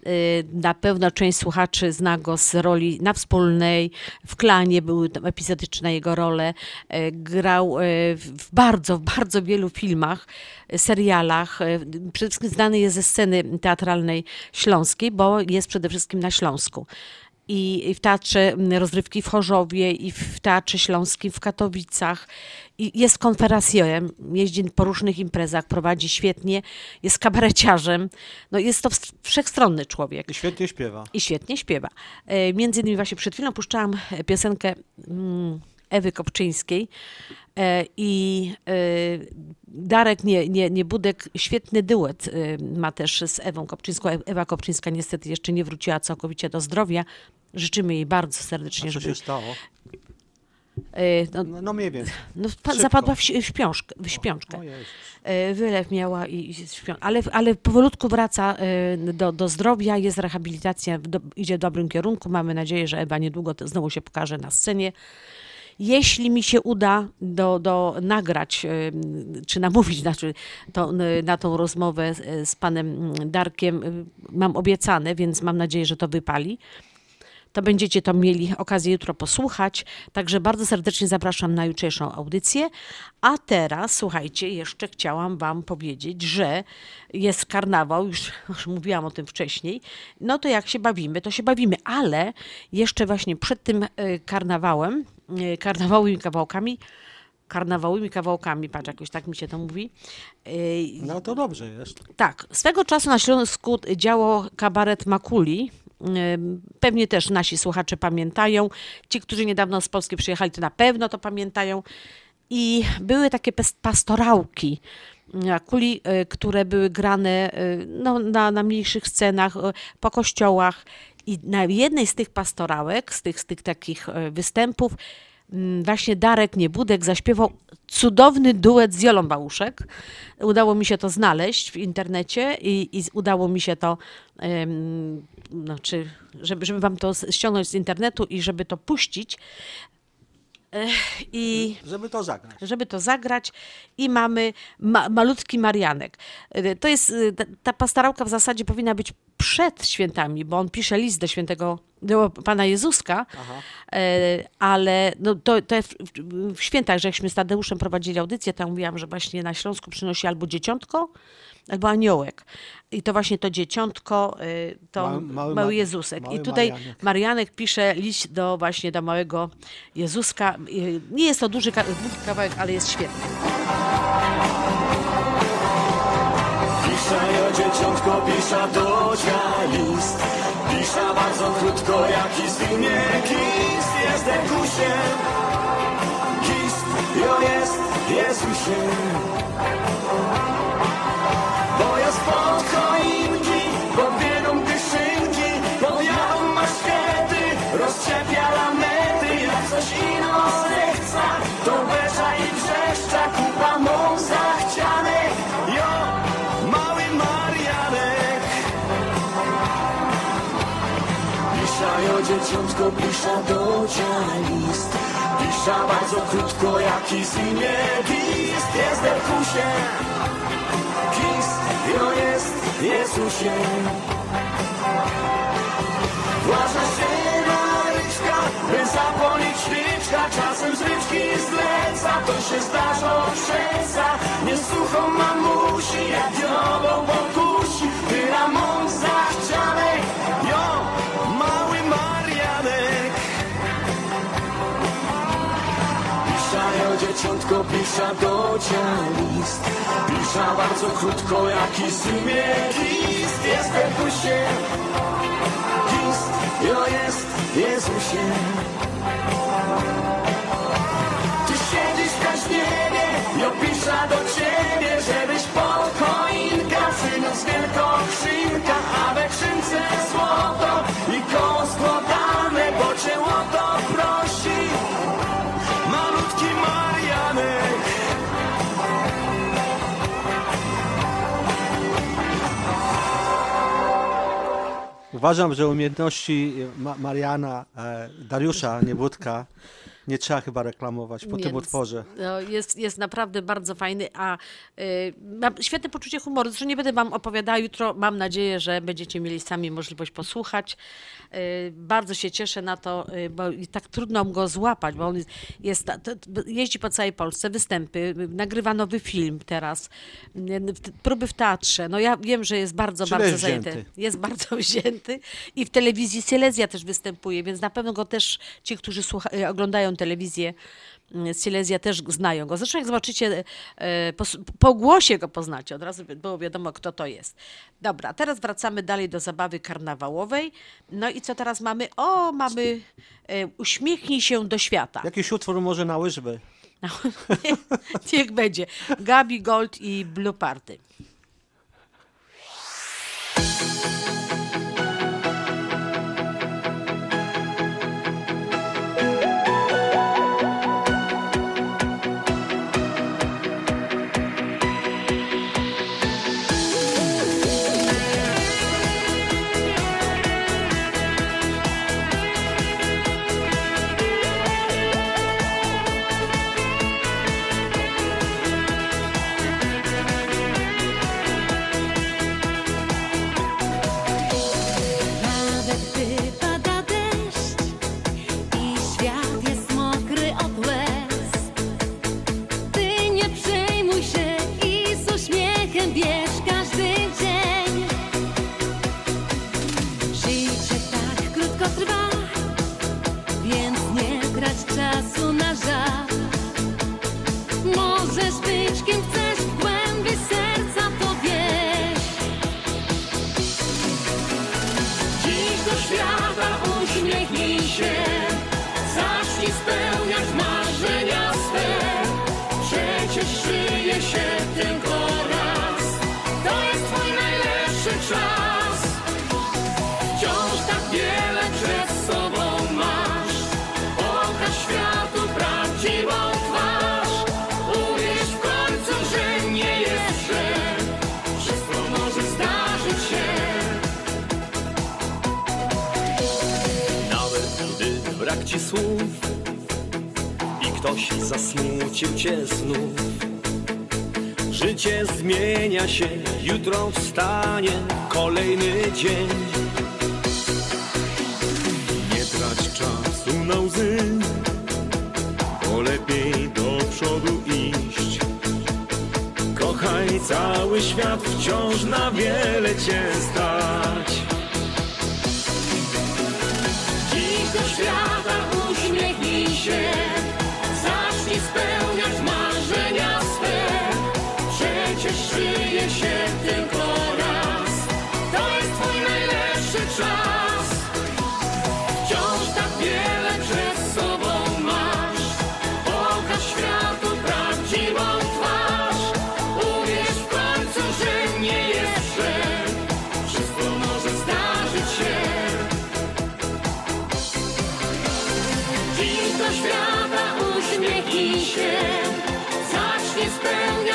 E, Na pewno część słuchaczy zna go z roli na wspólnej, w klanie były tam epizodyczne jego role. E, Grał e, w bardzo, bardzo wielu filmach, serialach. Przede wszystkim znany jest ze sceny teatralnej śląskiej, bo jest przede wszystkim na Śląsku i w Teatrze mm, Rozrywki w Chorzowie, i w Teatrze Śląskim w Katowicach. I jest konferencjerem, jeździ po różnych imprezach, prowadzi świetnie, jest kabareciarzem. No jest to ws- wszechstronny człowiek. I świetnie śpiewa. I świetnie śpiewa. E, Między innymi właśnie przed chwilą puszczałam piosenkę mm, Ewy Kopczyńskiej i e, Darek nie, nie, nie Budek świetny duet e, ma też z Ewą Kopczyńską. E- Ewa Kopczyńska niestety jeszcze nie wróciła całkowicie do zdrowia. Życzymy jej bardzo serdecznie, A co żeby... się stało? E, No, No, no mniej więcej. no, pa- zapadła w, w, śpiążkę, w śpiączkę. O. E, Wylew miała i, i śpią... ale, ale powolutku wraca e, do, do zdrowia, jest rehabilitacja, do, idzie w dobrym kierunku. Mamy nadzieję, że Ewa niedługo znowu się pokaże na scenie. Jeśli mi się uda do, do nagrać, czy namówić znaczy, to, na tą rozmowę z- panem Darkiem, mam obiecane, więc mam nadzieję, że to wypali to będziecie to mieli okazję jutro posłuchać. Także bardzo serdecznie zapraszam na jutrzejszą audycję. A teraz, słuchajcie, jeszcze chciałam Wam powiedzieć, że jest karnawał, już, już mówiłam o tym wcześniej. No to jak się bawimy, to się bawimy, ale jeszcze właśnie przed tym e, karnawałem, karnawałowymi kawałkami, karnawałowymi kawałkami, patrz, jakoś tak mi się to mówi. e, No to dobrze jest. tak, swego czasu na Śląsku działo kabaret Makuli. Ym, Pewnie też nasi słuchacze pamiętają. Ci, którzy niedawno z Polski przyjechali, to na pewno to pamiętają. I były takie pastorałki Makuli, y, które były grane no, na, na mniejszych scenach, po kościołach. I na jednej z tych pastorałek, z tych, z tych takich y, występów, mm, właśnie Darek Niebudek zaśpiewał cudowny duet z Jolą Bałuszek. Udało mi się to znaleźć w internecie i, i udało mi się to, em, znaczy, żeby, żeby wam to ściągnąć z internetu i żeby to puścić. I Żeby to zagrać. żeby to zagrać i mamy ma, malutki Marianek. Y, To jest, ta, ta pastorałka w zasadzie powinna być przed świętami, bo on pisze list do świętego, do Pana Jezuska, e, ale no to, to w, świętach, że jakśmy z Tadeuszem prowadzili audycję, to ja mówiłam, że właśnie na Śląsku przynosi albo dzieciątko, albo aniołek. I to właśnie to dzieciątko, y, to Mały- mały, mały Ma- Jezusek. mały I tutaj Marianek. Marianek pisze list do właśnie do małego Jezuska. Nie jest to duży kawałek, ale jest świetny. Dzieciątko, pisza do cia list. Pisza bardzo krótko, jaki z imię Kist jest Kusiem. Kist jo jest Jezusiem Bo ja spod choinki, pod biegą Jo dzieciątko, pisza do list. Pisza bardzo krótko, jaki z imię Kist jest Kusie. Kist jo jest Jezusie. Właża się Maryczka, by zapalić świeczka Czasem z ryczki zleca, to się zdarza przeca. Nie suchą mamusi, jak diabeł pokusi. Tyra mąż pisza do list. Pisza bardzo krótko, jaki z imię Kist jest Kusie Kist, jo jest Jezusie. Ty siedzisz w kaźmierze, jo pisza do ciebie Uważam, że umiejętności Ma- Mariana, e, Dariusza Niebudka nie trzeba chyba reklamować po Nie, tym utworze. No, jest, jest naprawdę bardzo fajny, a y, mam świetne poczucie humoru. Zresztą nie będę wam opowiadała jutro. Mam nadzieję, że będziecie mieli sami możliwość posłuchać. Y, bardzo się cieszę na to, y, bo i tak trudno go złapać, bo on jest, jest to- jeździ po całej Polsce, występy, y, nagrywa nowy film teraz, y, próby w teatrze. No ja wiem, że jest bardzo, bardzo jest zajęty. wzięty. Jest bardzo <laughs> wzięty i w telewizji Silesia też występuje, więc na pewno go też ci, którzy słucha- e, oglądają telewizję mm, Silesia też znają go. Zresztą jak zobaczycie, e, po, po głosie go poznacie, od razu by było wiadomo, kto to jest. Dobra, teraz wracamy dalej do zabawy karnawałowej. No i co teraz mamy? O, mamy e, Uśmiechnij się do świata. Jakiś utwór może na łyżwy. <laughs> Niech będzie. Gabi Gold i Blue Party. Ktoś zasmucił cię znów. Życie zmienia się, jutro wstanie kolejny dzień. Nie trać czasu na łzy, bo lepiej do przodu iść. Kochaj cały świat, wciąż na wiele cię stać. Dziś do świata uśmiechnij się, spełniać marzenia swe. Przecież żyje się tylko raz, to jest twój najlepszy czas.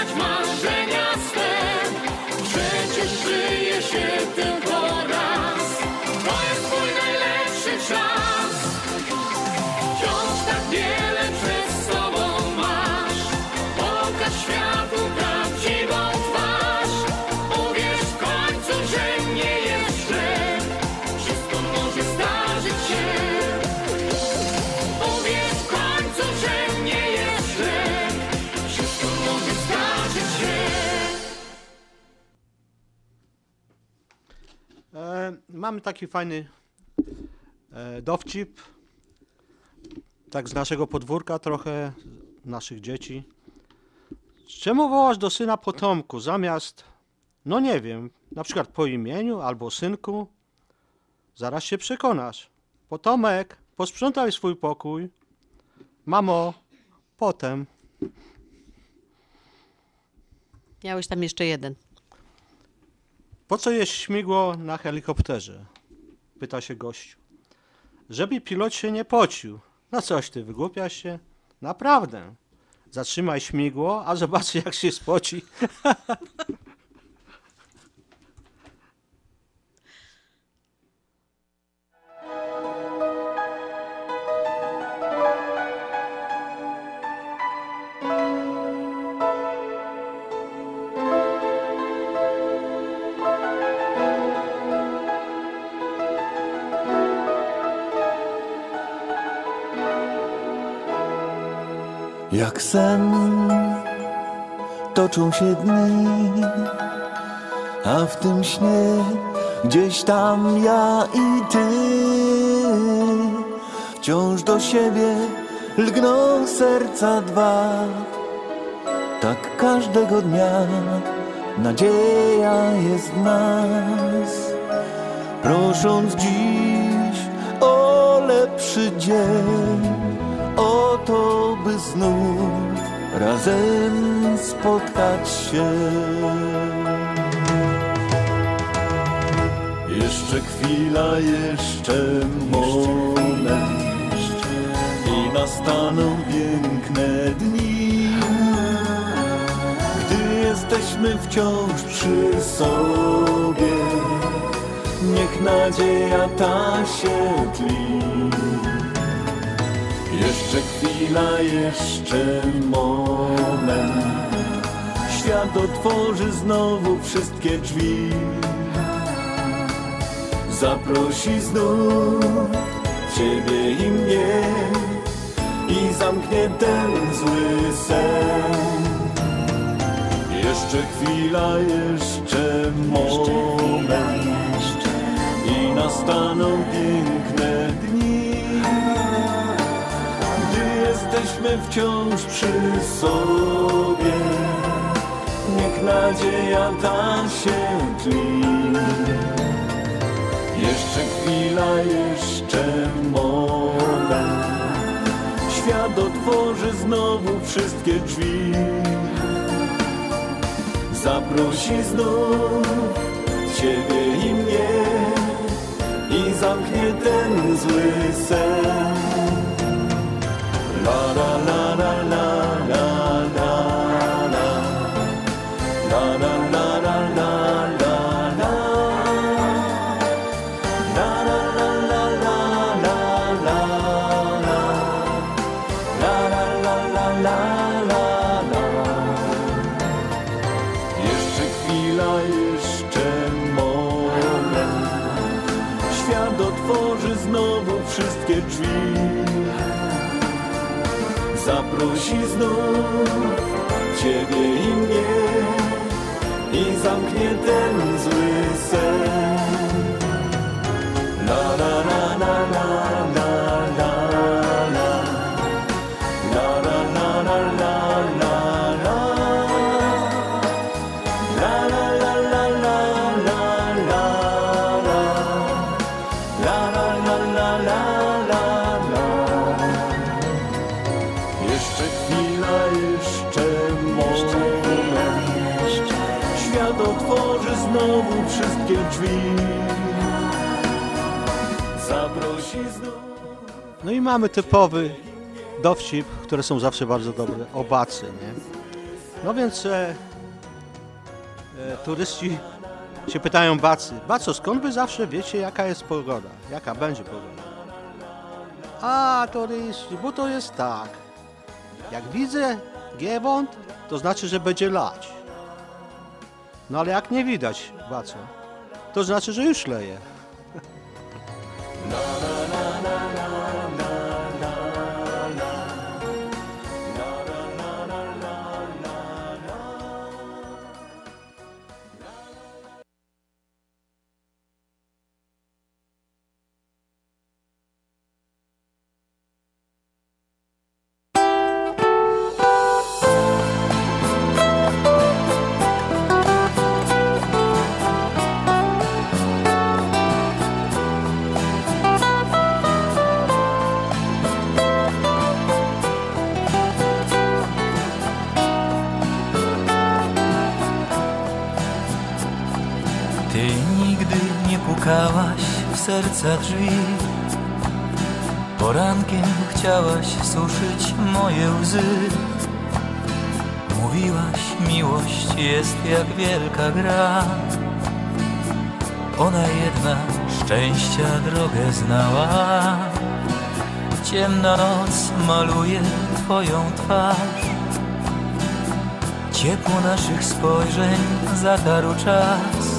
Spełniać marzenia mamy taki fajny e, dowcip, tak z naszego podwórka trochę, naszych dzieci. Czemu wołasz do syna potomku zamiast, no nie wiem, na przykład po imieniu albo synku? Zaraz się przekonasz. Potomek, posprzątaj swój pokój. Mamo, potem. Miałeś tam jeszcze jeden. Po co jest śmigło na helikopterze? Pyta się gościu. Żeby pilot się nie pocił. No coś ty, wygłupiasz się? Naprawdę. Zatrzymaj śmigło, a zobaczy <laughs> jak się spoci. Jak sen. Toczą się dni, a w tym śnie gdzieś tam ja i ty. Wciąż do siebie lgną serca dwa. Tak każdego dnia nadzieja jest w nas, prosząc dziś o lepszy dzień, to, by znów razem spotkać się. Jeszcze chwila, jeszcze moment i nastaną piękne dni, gdy jesteśmy wciąż przy sobie. Niech nadzieja ta się tli. Jeszcze chwila, jeszcze moment. Świat otworzy znowu wszystkie drzwi. Zaprosi znów Ciebie i mnie i zamknie ten zły sen. Jeszcze chwila, jeszcze moment i nastaną piękne jesteśmy wciąż przy sobie. Niech nadzieja ta się tli. Jeszcze chwila, jeszcze moment. Świat otworzy znowu wszystkie drzwi. Zaprosi znów Ciebie i mnie i zamknie ten zły sen. la la la la la Zaprosi znów Ciebie i mnie I zamknie ten zły sen i mamy typowy dowcip, które są zawsze bardzo dobre, o bacy, nie? No więc e, e, turyści się pytają bacy, baco, skąd wy zawsze wiecie, jaka jest pogoda? Jaka będzie pogoda? A, turyści, bo to jest tak. Jak widzę giewont, to znaczy, że będzie lać. No ale jak nie widać, baco, to znaczy, że już leje. Moje łzy. Mówiłaś, miłość jest jak wielka gra. Ona jedna szczęścia drogę znała. Ciemna noc maluje twoją twarz. Ciepło naszych spojrzeń zatarł czas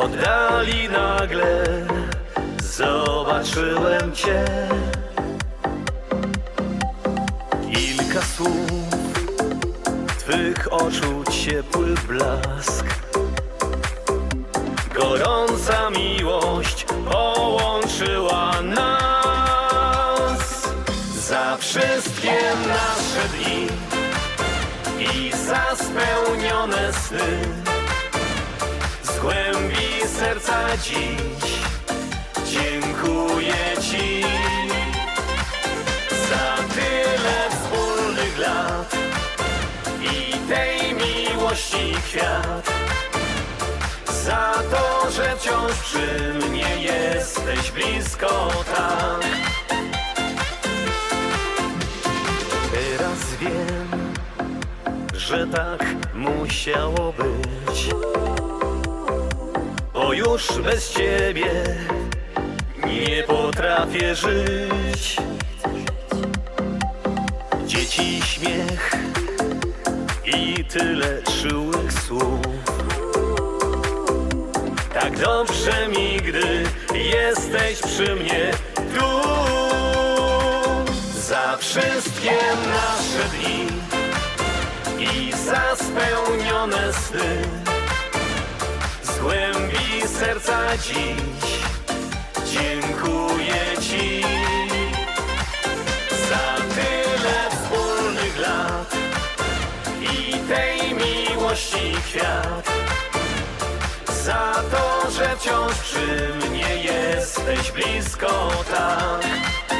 Oddali nagle zobaczyłem cię. Kilka słów, twych oczu ciepły blask. Gorąca miłość połączyła nas za wszystkie nasze dni i za spełnione sny. Głębi serca dziś dziękuję Ci za tyle wspólnych lat i tej miłości kwiat. Za to, że wciąż przy mnie jesteś blisko tak. Teraz wiem, że tak musiało być. Bo już bez ciebie nie potrafię żyć. Dzieci śmiech i tyle czułych słów. Tak dobrze mi, gdy jesteś przy mnie tu. Za wszystkie nasze dni i za spełnione sny. Głębi serca dziś dziękuję Ci za tyle wspólnych lat i tej miłości kwiat. Za to, że wciąż przy mnie jesteś blisko tak.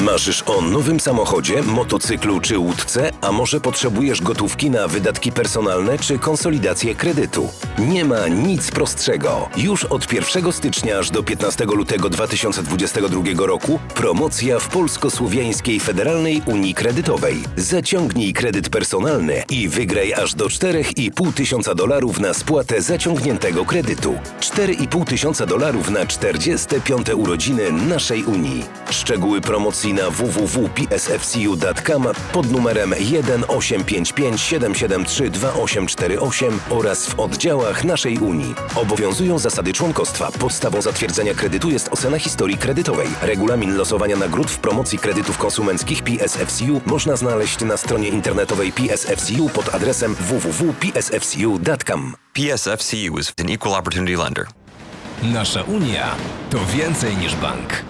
Marzysz o nowym samochodzie, motocyklu czy łódce, a może potrzebujesz gotówki na wydatki personalne czy konsolidację kredytu? Nie ma nic prostszego. Już od 1 stycznia aż do 15 lutego 2022 roku promocja w Polsko-Słowiańskiej Federalnej Unii Kredytowej. Zaciągnij kredyt personalny i wygraj aż do 4,5 tysiąca dolarów na spłatę zaciągniętego kredytu. 4,5 tysiąca dolarów na 45 urodziny naszej Unii. Szczegóły promocji na www.psfcu.com pod numerem 1855 773 2848 oraz w oddziałach naszej Unii. Obowiązują zasady członkostwa. Podstawą zatwierdzenia kredytu jest ocena historii kredytowej. Regulamin losowania nagród w promocji kredytów konsumenckich PSFCU można znaleźć na stronie internetowej PSFCU pod adresem www.psfcu.com. PSFCU is an equal opportunity lender. Nasza Unia to więcej niż bank.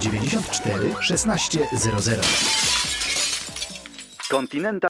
1600. Continental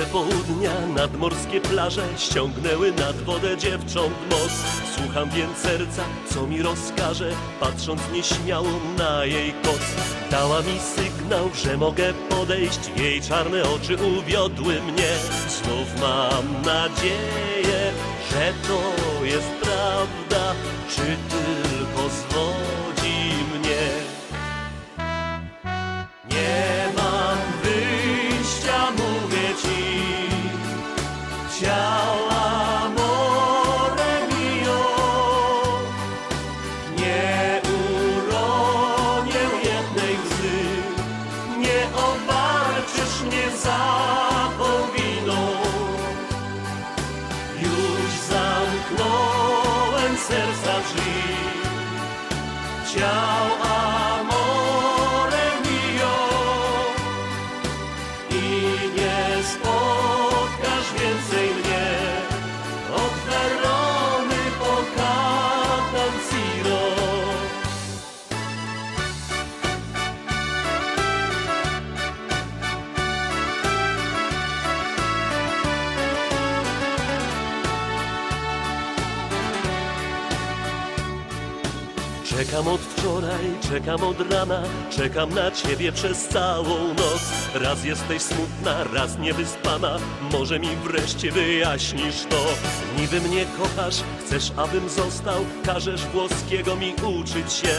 Słońce południa, nadmorskie plaże ściągnęły nad wodę dziewcząt most. Słucham więc serca, co mi rozkaże, patrząc nieśmiało na jej kos. Dała mi sygnał, że mogę podejść, jej czarne oczy uwiodły mnie. Znów mam nadzieję, że to jest prawda, czy tylko zwodzi czekam od rana, czekam na ciebie przez całą noc. Raz jesteś smutna, raz niewyspana, może mi wreszcie wyjaśnisz to. Niby mnie kochasz, chcesz abym został, każesz włoskiego mi uczyć się.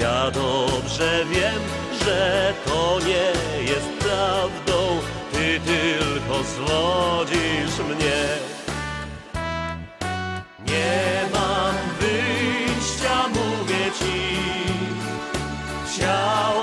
Ja dobrze wiem, że to nie jest prawdą, ty tylko zwodzisz mnie. Nie mam wyjścia, mówię ci. tchau.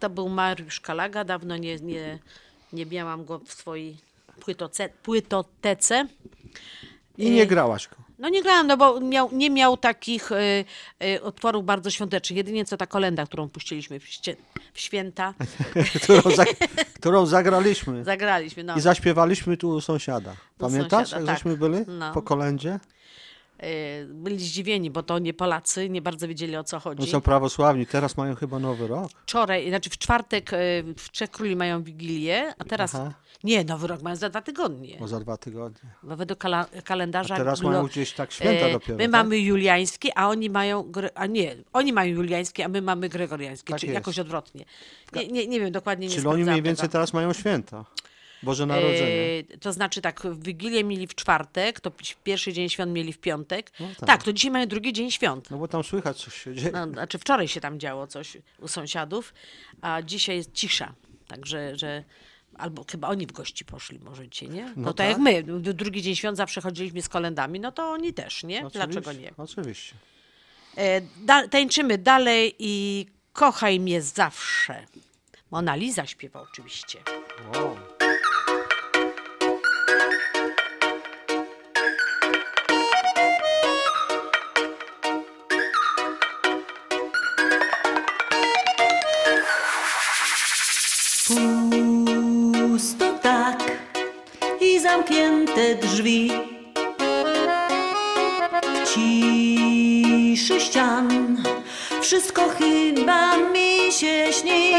To był Mariusz Kalaga. Dawno nie, nie, nie miałam go w swojej płytoce, płytotece. I nie Y, grałaś go. No nie grałam, no bo miał, nie miał takich y, y, utworów bardzo świątecznych. Jedynie co ta kolenda, którą puściliśmy w, ście, w święta. <laughs> którą, zag którą zagraliśmy. Zagraliśmy, no. I zaśpiewaliśmy tu u sąsiada. Pamiętasz, sąsiada, jak tak. żeśmy byli No. po kolędzie? Y, byli zdziwieni, bo to nie Polacy, nie bardzo wiedzieli o co chodzi. No są prawosławni, teraz mają chyba nowy rok. Wczoraj, znaczy w czwartek y, w Trzech Króli mają Wigilię, a teraz... Aha. Nie, Nowy Rok mają za dwa tygodnie. Bo za dwa tygodnie. Bo według kala kalendarza... A teraz mają gdzieś tak święta e, dopiero, My tak? mamy juliańskie, a oni mają... A nie, oni mają juliańskie, a my mamy gregoriańskie, Tak czy jest. jakoś odwrotnie. Nie, nie, nie wiem, dokładnie nie Czyli oni mniej więcej tego. teraz mają święta. Boże Narodzenie. E, to znaczy tak, w Wigilię mieli w czwartek, to pi- pierwszy dzień świąt mieli w piątek. No tak. tak. to dzisiaj mają drugi dzień świąt. No bo tam słychać coś się dzieje. No, znaczy wczoraj się tam działo coś u sąsiadów, a dzisiaj jest cisza. Także, że albo chyba oni w gości poszli może dzisiaj, nie? No, No tak tak. jak my, drugi dzień świąt zawsze chodziliśmy z kolendami, no to oni też, nie? Dlaczego nie? Oczywiście. E, da, tańczymy dalej i kochaj mnie zawsze. Mona Lisa śpiewa oczywiście. Wow. I zamknięte drzwi. W ciszy ścian wszystko chyba mi się śni.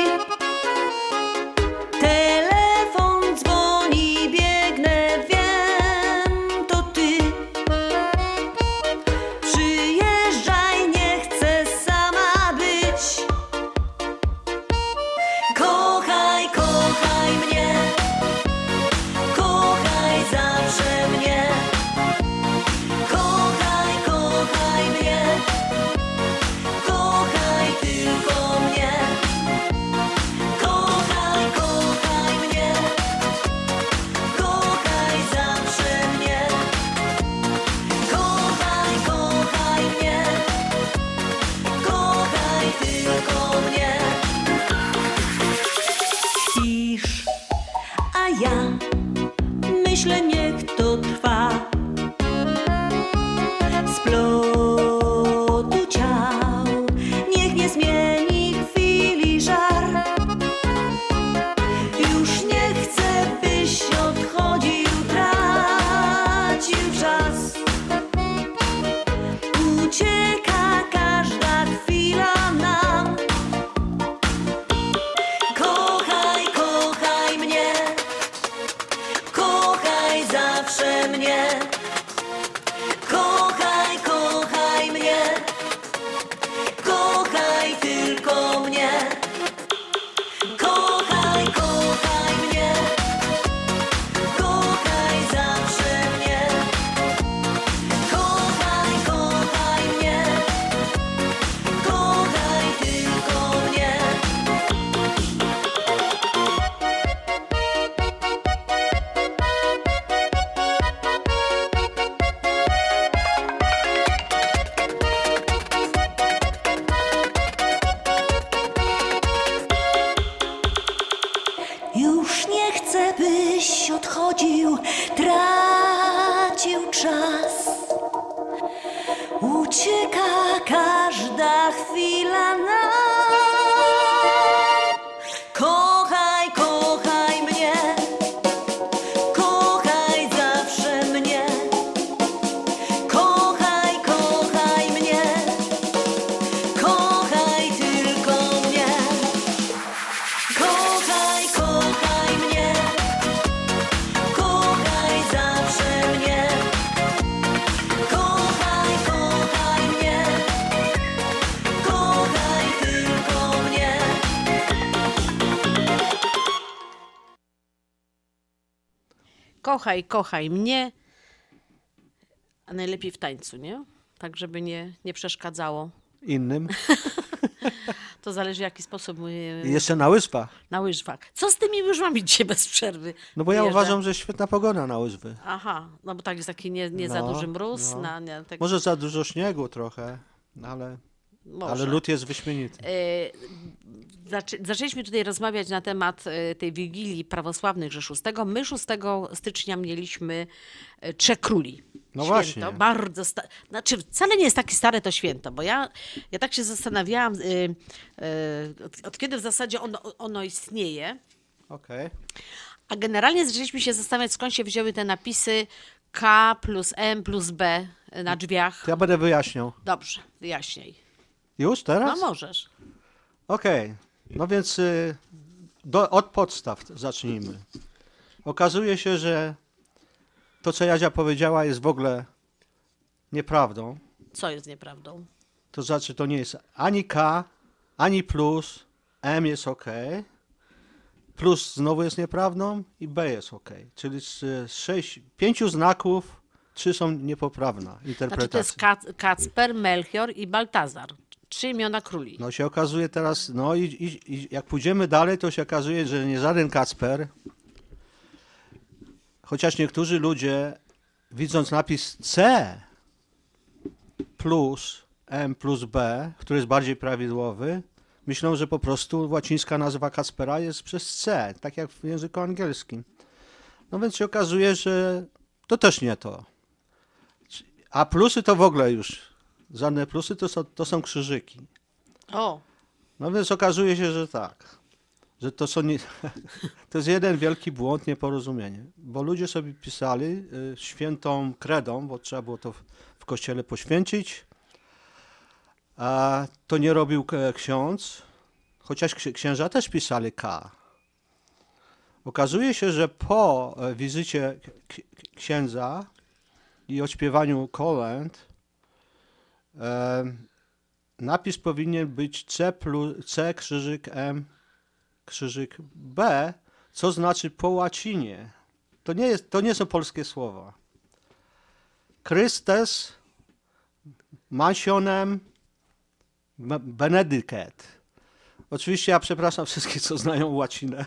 Kochaj, kochaj mnie. A najlepiej w tańcu, nie? Tak, żeby nie, nie przeszkadzało. Innym. <laughs> To zależy, w jaki sposób. Jeszcze na łyżwach. Na łyżwach. Co z tymi łyżwami dzisiaj bez przerwy? No bo ja uważam, że świetna pogoda na łyżwy. Aha, no bo tak jest taki nie, nie za No, duży mróz. no. Na, nie, tak... Może za dużo śniegu trochę, no ale, Może. ale lód jest wyśmienity. E, zaczę, zaczęliśmy tutaj rozmawiać na temat e, tej Wigilii Prawosławnych, że 6. My 6 stycznia mieliśmy e, Trzech Króli. No święto, właśnie. Bardzo sta- znaczy wcale nie jest takie stare to święto, bo ja, ja tak się zastanawiałam, y, y, od, od kiedy w zasadzie ono, ono istnieje, Okej. a generalnie zaczęliśmy się zastanawiać, skąd się wzięły te napisy K plus M plus B na drzwiach. To ja będę wyjaśniał. Dobrze, wyjaśniaj. Już teraz? No możesz. Okej, no więc y, do, od podstaw zacznijmy. Okazuje się, że to, co Jadzia powiedziała, jest w ogóle nieprawdą. Co jest nieprawdą? To znaczy, to nie jest ani K, ani plus, M jest ok, plus znowu jest nieprawdą i B jest ok. Czyli z, z sześć, pięciu znaków trzy są niepoprawne Znaczy to jest Kac- Kacper, Melchior i Baltazar. Trzy imiona króli. No się okazuje teraz, no i, i, i jak pójdziemy dalej, to się okazuje, że nie żaden Kacper, chociaż niektórzy ludzie, widząc napis C plus M plus B, który jest bardziej prawidłowy, myślą, że po prostu łacińska nazwa Kacpera jest przez C, tak jak w języku angielskim. No więc się okazuje, że to też nie to. A plusy to w ogóle już, żadne plusy to są, to są krzyżyki. O, No więc okazuje się, że tak. Że to są nie... <laughs> to jest jeden wielki błąd, nieporozumienie. Bo ludzie sobie pisali y, świętą kredą, bo trzeba było to w, kościele poświęcić. A to nie robił ksiądz, chociaż ksi- księża też pisali K. Okazuje się, że po e, wizycie księdza i odśpiewaniu kolęd napis powinien być C, plus, C krzyżyk M krzyżyk B, co znaczy po łacinie. To nie, jest, to nie są polskie słowa. Christes, mansionem, benedicat. Oczywiście ja przepraszam wszystkich, co znają łacinę,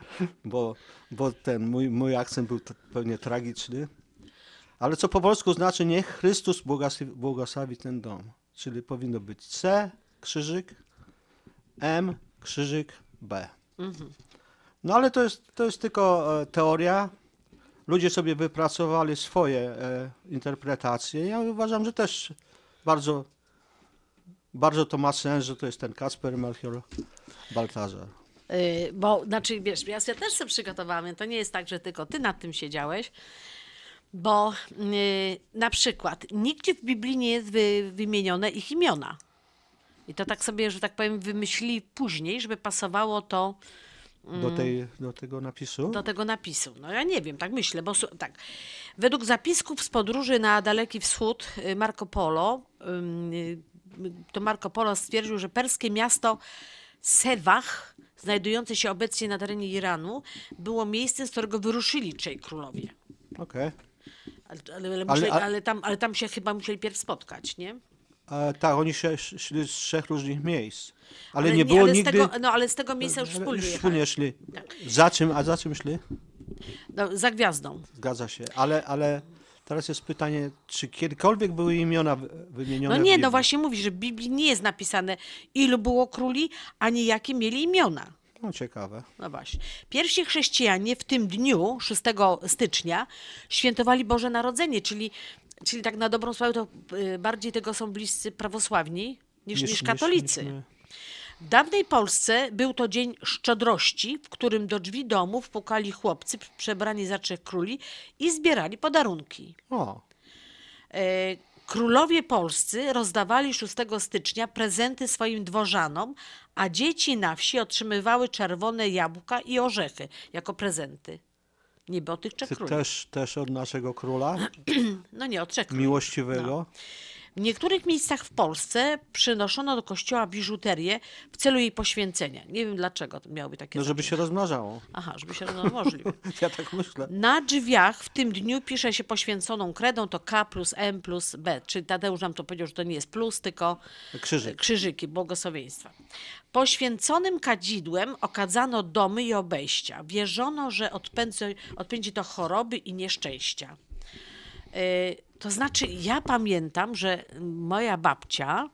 <laughs> bo, bo ten mój, mój akcent był pewnie tragiczny. Ale co po polsku znaczy niech Chrystus błogosławi, ten dom. Czyli powinno być C, krzyżyk, M, krzyżyk, B. No ale to jest, to jest tylko e, teoria. Ludzie sobie wypracowali swoje e, interpretacje. Ja uważam, że też bardzo, bardzo to ma sens, że to jest ten Kasper Melchior Baltazar. Y, bo, znaczy, wiesz, ja sobie też sobie przygotowałam, to nie jest tak, że tylko ty nad tym siedziałeś, bo y, na przykład nigdzie w Biblii nie jest wy, wymienione ich imiona. I to tak sobie, że tak powiem, wymyślili później, żeby pasowało to Do, mm, tej, do tego napisu? do tego napisu. No ja nie wiem, tak myślę, bo tak. Według zapisków z podróży na Daleki Wschód y, Marco Polo, y, to Marco Polo stwierdził, że perskie miasto Sewach, znajdujące się obecnie na terenie Iranu, było miejscem, z którego wyruszyli trzej królowie. Okej. Ale, ale, ale, Ale- musieli, ale- ale, tam, ale tam się chyba musieli pierw spotkać, nie? E, tak, oni się, szli z trzech różnych miejsc. Ale, nie było ale nigdy... Tego, no ale z tego miejsca już Ale wspólnie wspólnie szli. Za czym, a za czym szli? No, za gwiazdą. Zgadza się. Ale, ale teraz jest pytanie, czy kiedykolwiek były imiona wy- wymienione No nie, no właśnie mówi, że w Biblii nie jest napisane, ilu było króli, ani jakie mieli imiona. No ciekawe. No właśnie. Pierwsi chrześcijanie w tym dniu, 6 stycznia, świętowali Boże Narodzenie, czyli, czyli tak na dobrą sprawę to y, bardziej tego są bliscy prawosławni niż, niż, katolicy. my. W dawnej Polsce był to dzień szczodrości, w którym do drzwi domów pukali chłopcy przebrani za trzech króli i zbierali podarunki. O, E, Królowie polscy rozdawali 6 stycznia prezenty swoim dworzanom, a dzieci na wsi otrzymywały czerwone jabłka i orzechy jako prezenty. Niby od tych trzech ty króli. też, też od naszego króla <clears throat> No nie, od trzech miłościwego. W niektórych miejscach w Polsce przynoszono do kościoła biżuterię w celu jej poświęcenia. Nie wiem dlaczego to miałoby takie No, żeby się rozmnażało. Aha, żeby się no, możliwe. <laughs> Ja tak myślę. Na drzwiach w tym dniu pisze się poświęconą kredą, to K plus M plus B. Czyli Tadeusz nam to powiedział, że to nie jest plus, tylko Krzyżyk. krzyżyki, błogosławieństwa. Poświęconym kadzidłem okadzano domy i obejścia. Wierzono, że odpędzi, odpędzi to choroby i nieszczęścia. E, To znaczy, ja pamiętam, że moja babcia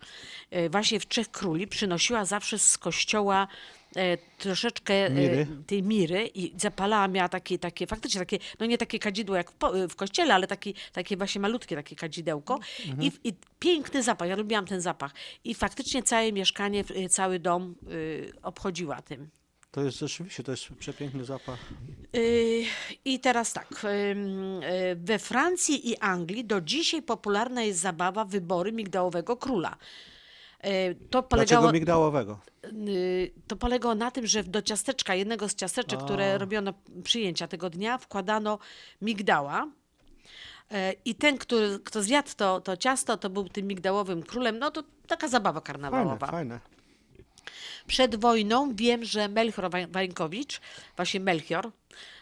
e, właśnie w Trzech Króli przynosiła zawsze z kościoła e, troszeczkę Miry. tej miry i zapalała, miała takie, takie faktycznie takie, no nie takie kadzidło jak w, kościele, ale taki, takie właśnie malutkie takie kadzidełko Mhm. I, i piękny zapach, ja lubiłam ten zapach i faktycznie całe mieszkanie, cały dom y, obchodziła tym. To jest rzeczywiście, to jest przepiękny zapach. Yy, I teraz tak. yy, We Francji i Anglii do dzisiaj popularna jest zabawa wybory migdałowego króla. Yy, To polegało, Dlaczego migdałowego? to polegało na tym, że do ciasteczka, jednego z ciasteczek, A. które robiono przyjęcia tego dnia, wkładano migdała. I ten, który, kto zjadł to, to ciasto, to był tym migdałowym królem. No to taka zabawa Fajne, karnawałowa. fajne. Przed wojną wiem, że Melchior Wań- Wańkowicz, właśnie Melchior,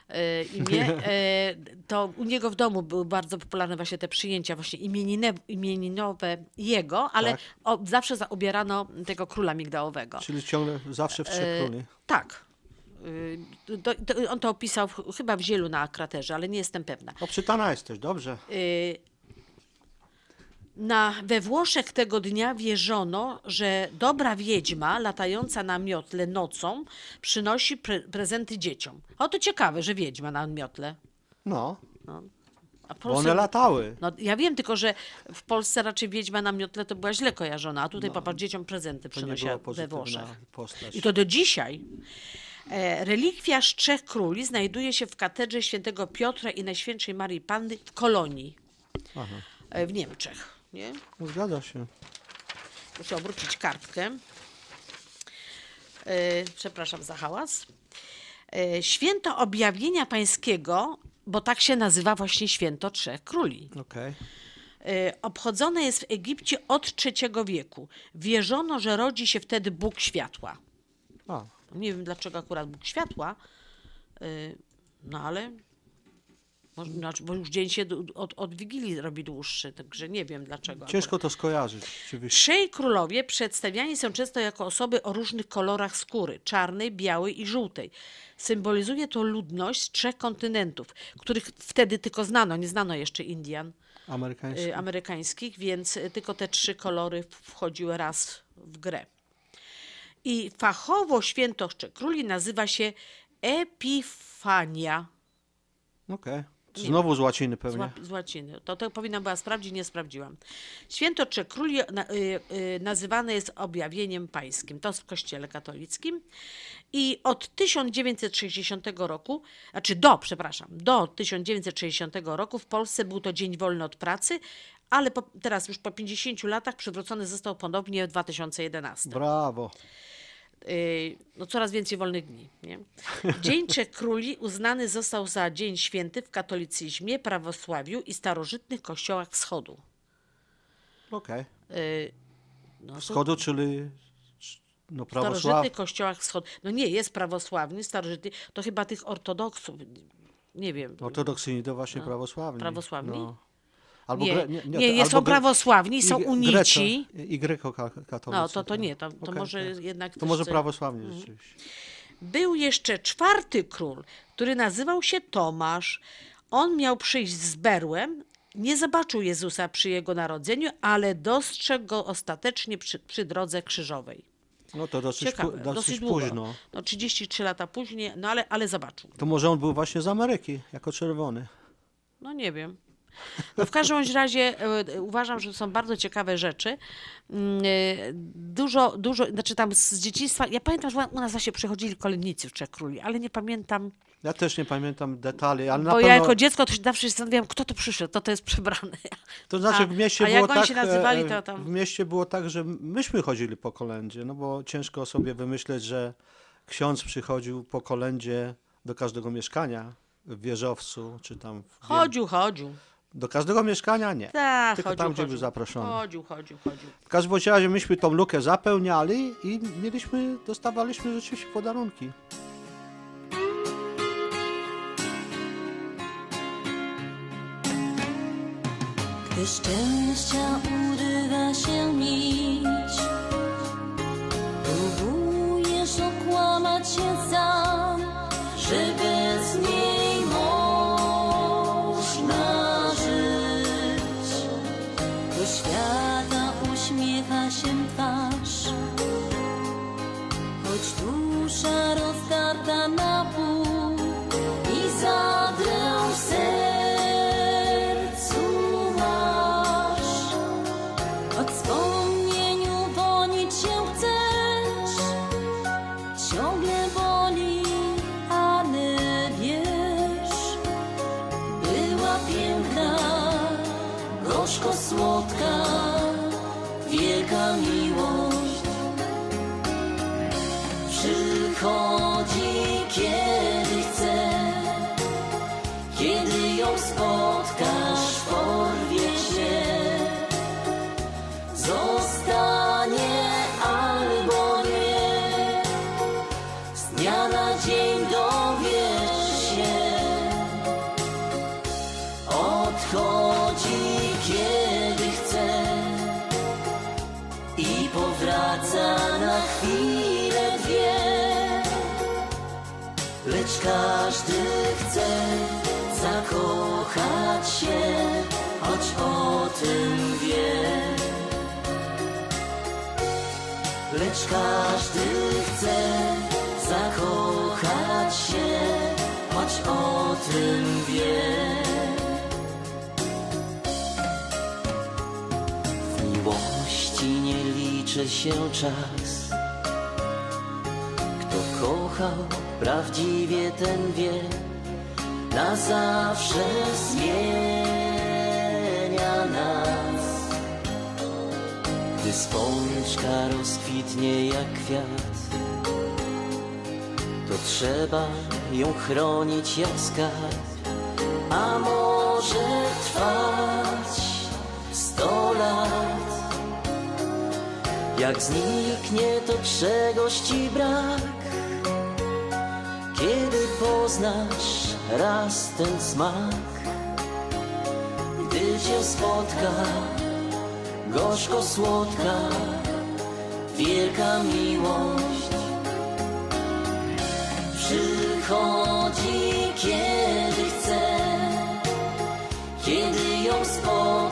e, imię, <laughs> e, to u niego w domu były bardzo popularne właśnie te przyjęcia właśnie imienine, imieninowe jego, ale Tak. o, zawsze za- ubierano tego króla migdałowego. Czyli ciągle zawsze w Trzech E, Króli. Tak. To, to, on to opisał chyba w Zielu na kraterze, ale nie jestem pewna. Obczytana jesteś, dobrze. Y, Na, we Włoszech tego dnia wierzono, że dobra wiedźma latająca na miotle nocą przynosi pre, prezenty dzieciom. O to ciekawe, że wiedźma na miotle. No, No. A bo one latały. No, ja wiem tylko, że w Polsce raczej wiedźma na miotle to była źle kojarzona, a tutaj popatrz, dzieciom prezenty przynosiła we Włoszech. postać. I to do dzisiaj. E, relikwia z Trzech Króli znajduje się w katedrze świętego Piotra i Najświętszej Marii Panny w Kolonii Aha. e, w Niemczech. Nie? No, zgadza się. Muszę obrócić kartkę. E, Przepraszam za hałas. E, Święto Objawienia Pańskiego, bo tak się nazywa właśnie Święto Trzech Króli. Okej. E, Obchodzone jest w Egipcie od III wieku. Wierzono, że rodzi się wtedy Bóg światła. A, Nie wiem dlaczego akurat Bóg światła, no ale. Znaczy, bo już dzień się od, od Wigilii robi dłuższy, także nie wiem dlaczego. ciężko to skojarzyć. Trzej królowie przedstawiani są często jako osoby o różnych kolorach skóry czarnej, białej i żółtej. Symbolizuje to ludność z trzech kontynentów, których wtedy tylko znano, nie znano jeszcze Indian Amerykański. y, amerykańskich, więc y, tylko te trzy kolory wchodziły raz w grę. I fachowo święto Króli nazywa się Epifania. Okej. Nie Znowu z łaciny Z, pewnie. ła- z łaciny. To, to powinna była sprawdzić, nie sprawdziłam. Święto Trzech Króli na, y, y, nazywane jest objawieniem pańskim. To w kościele katolickim. I od 1960 roku, znaczy do, przepraszam, do 1960 roku w Polsce był to dzień wolny od pracy, ale po, teraz już po 50 latach przywrócony został ponownie w 2011. Brawo. Y, no coraz więcej wolnych dni. Nie? Dzień Trzech Króli uznany został za dzień święty w katolicyzmie, prawosławiu i starożytnych kościołach wschodu. Okej. Y, no, Wschodu, czyli no prawosław... starożytnych kościołach wschodu. No nie, jest prawosławny, starożytny, to chyba tych ortodoksów, nie wiem. Ortodoksyjni to właśnie No. prawosławni. Prawosławni? No. Albo Nie, gre... nie, to- nie, albo są prawosławni, są unici. Greco- I grekokatolicy. No, to, to nie, to, to Okej, może tak. jednak... To może prawosławnie Mhm. rzeczywiście. Był jeszcze czwarty król, który nazywał się Tomasz. On miał przyjść z berłem, nie zobaczył Jezusa przy jego narodzeniu, ale dostrzegł go ostatecznie przy, przy drodze krzyżowej. No to dosyć, Ciekawe, pu- dosyć, dosyć późno. No 33 lata później, no ale, ale zobaczył. To może on był właśnie z Ameryki, jako czerwony. No nie wiem. No w każdym razie e, uważam, że to są bardzo ciekawe rzeczy. Mm, e, Dużo, dużo, znaczy tam z dzieciństwa, ja pamiętam, że u nas właśnie przychodzili kolędnicy w Trzech Króli, ale nie pamiętam, Ja też nie pamiętam detali, ale bo pewno... ja jako dziecko to się zawsze zastanawiałam, kto to przyszedł, to to jest przebrany. To znaczy A- w mieście a było oni tak, nazywali, e, to tam- w mieście było tak, że myśmy chodzili po kolędzie, no bo ciężko sobie wymyśleć, że ksiądz przychodził po kolędzie do każdego mieszkania w wieżowcu, czy tam w Chodził, chodził. Do każdego mieszkania nie. Tak, Tylko chodził, tam, gdzie chodził. był zaproszony. Chodził, chodził, chodził. W każdym bądź razie myśmy tą lukę zapełniali i mieliśmy, dostawaliśmy rzeczywiście podarunki. Gdy szczęścia urywa się nić Próbujesz okłamać się sam Że Lecz każdy chce zakochać się Choć o tym wie. Lecz każdy chce zakochać się Choć o tym wie. W miłości nie liczy się czas kochał prawdziwie ten wie Na zawsze zmienia nas. Gdy spączka rozkwitnie jak kwiat To trzeba ją chronić jak skarb A może trwać sto lat? Jak zniknie to czegoś ci brak Kiedy poznasz raz ten smak Gdy cię spotka gorzko słodka Wielka miłość. Przychodzi kiedy chce Kiedy ją spotkasz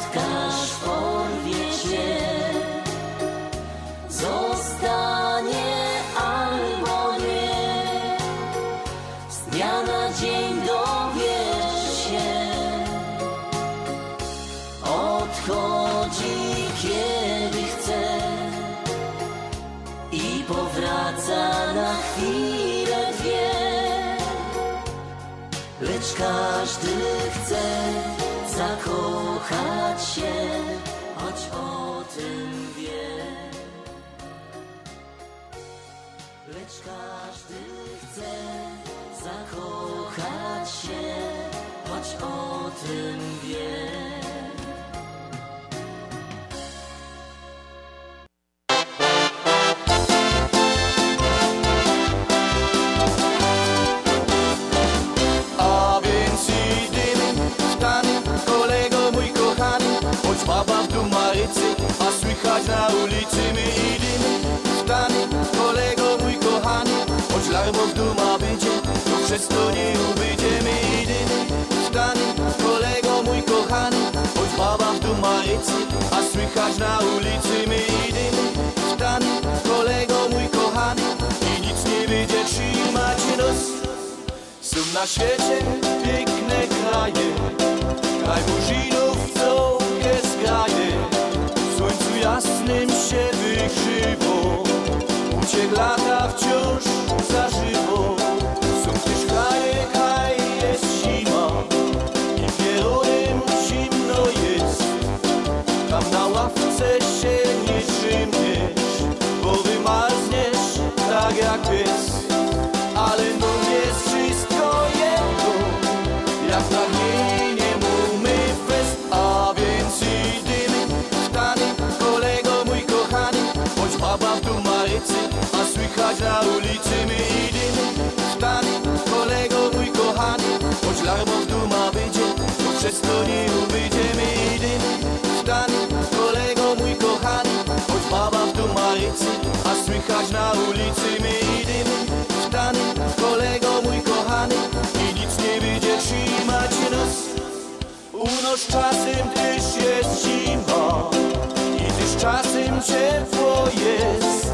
zakochać się Choć o tym wie. Lecz każdy chce zakochać się Choć o tym wie studiu będziemy jedyny Szklany, kolego mój kochany Choć baba w dumalicy, a słychać na ulicy my jedyny Szklany, kolego mój kochany I nic nie będzie trzymać nos. Są na świecie piękne kraje Kraj Murzinów, co jest graje W słońcu jasnym się wykrzywo Uciek lata wciąż za żywo. Na ulicy my idziemy w tany, kolego mój kochany, choć larmo w duma wyjdzie, to przez to nie ubydziemy, idziemy w tany, kolego mój kochany, choć baba w dumarycy, a słychać na ulicy my idziemy w tany, kolego mój kochany, i nic nie będzie trzymać nos. U nas czasem też jest zima i też czasem ciepło jest,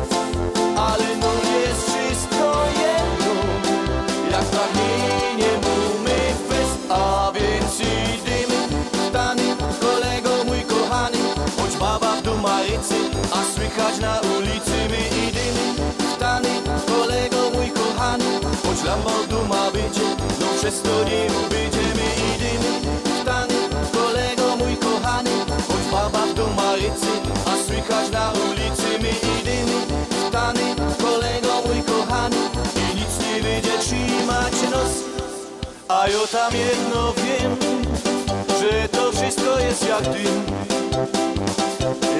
ale no słychać na ulicy my idziemy w tany, kolego mój kochany, choć lamba w duma będzie, no przez to nie będziemy idziemy w tany, kolego mój kochany, choć baba w dumarycy, a słychać na ulicy my idziemy w tany, kolego mój kochany, i nic nie będzie trzymać nos. A ja tam jedno wiem, że to wszystko jest jak dym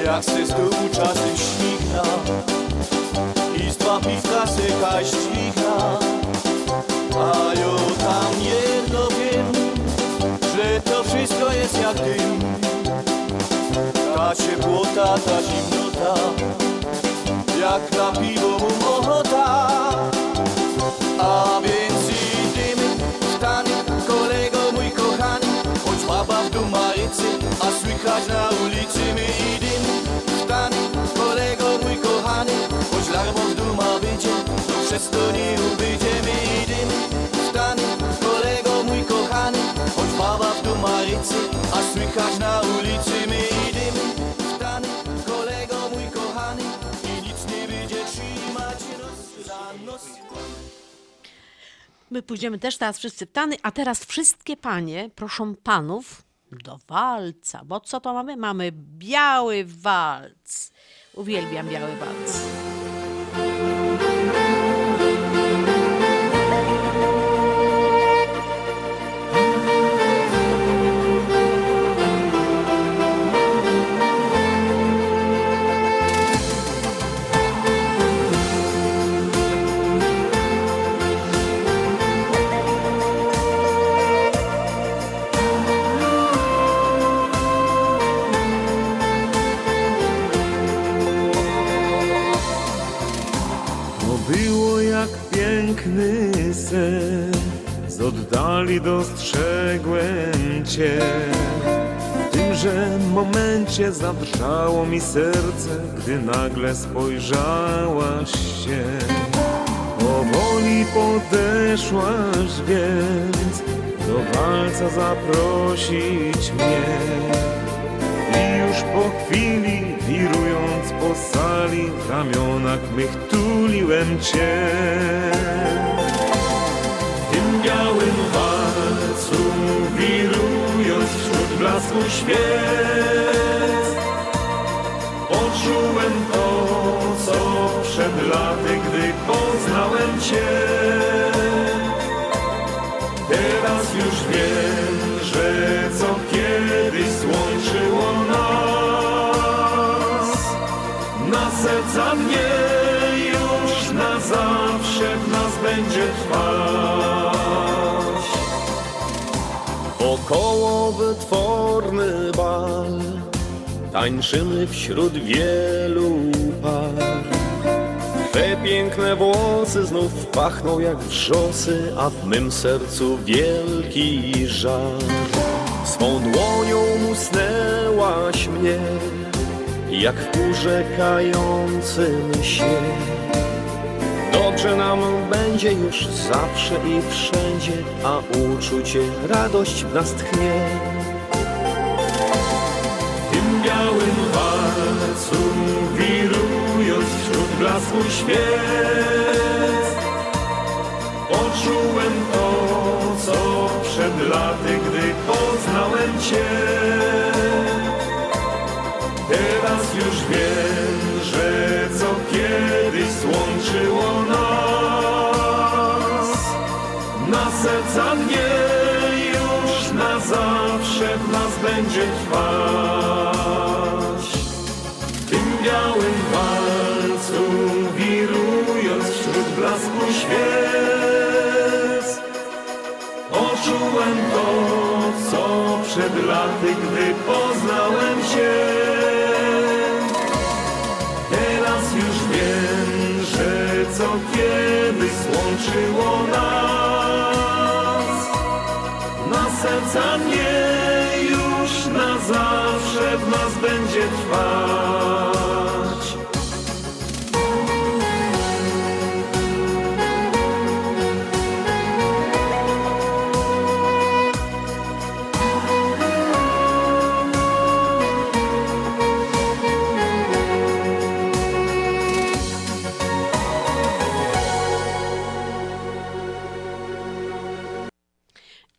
Jak se czasem śmigna. I z dwa piwka se kaj A ja tam jedno wiem, że to wszystko jest jak dym Ta ciepłota, ta zimnota Jak na piwo mu ochota. A więc idziemy w tany, kolego mój kochany Choć baba w dumarycy, a słychać na ulicy My Larmo w duma wyjdzie, to przez to nie ubydziemy Idziemy w tany, kolego mój kochany Choć baba w dumarycy, a słychać na ulicy My idziemy w tany, kolego mój kochany I nic nie będzie trzymać nos My pójdziemy też teraz wszyscy w tany, a teraz wszystkie panie proszą panów do walca. Bo co to mamy? Mamy biały walc. Uwielbiam biały walc. Sen, z oddali dostrzegłem Cię. W tymże momencie zadrżało mi serce, gdy nagle spojrzałaś się. Powoli podeszłaś więc, do walca zaprosić mnie. I już po chwili, wirując po sali, w ramionach mych tuliłem Cię. Białym walcu, wirując wśród blasku świec, poczułem to, co przed laty, gdy poznałem Cię. Teraz już wiem, że co kiedyś złączyło nas. Na serca mnie już na zawsze w nas będzie trwać Wokoło wytworny bal. Tańczymy wśród wielu par. Twe piękne włosy znów pachną jak wrzosy A w mym sercu wielki żar Swą dłonią musnęłaś mnie Jak w urzekającym się Dobrze nam będzie już zawsze i wszędzie, a uczucie, radość w nas tchnie. Tym białym walcu wirując wśród blasku świec Poczułem to, co przed laty, gdy poznałem Cię Teraz już wiem, będzie trwać. W tym białym walcu wirując wśród blasku świec Poczułem to, co przed laty, gdy poznałem Cię Teraz już wiem, że co kiedyś złączyło nas. Na serca na w nas będzie trwać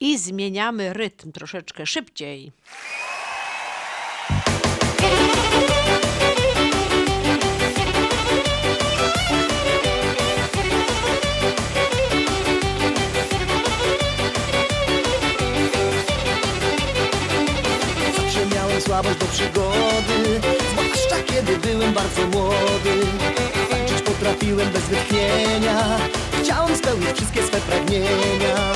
I zmieniamy rytm troszeczkę szybciej. Do przygody. Zwłaszcza kiedy byłem bardzo młody. Tańczyć potrafiłem bez wytchnienia. Chciałem spełnić wszystkie swe pragnienia.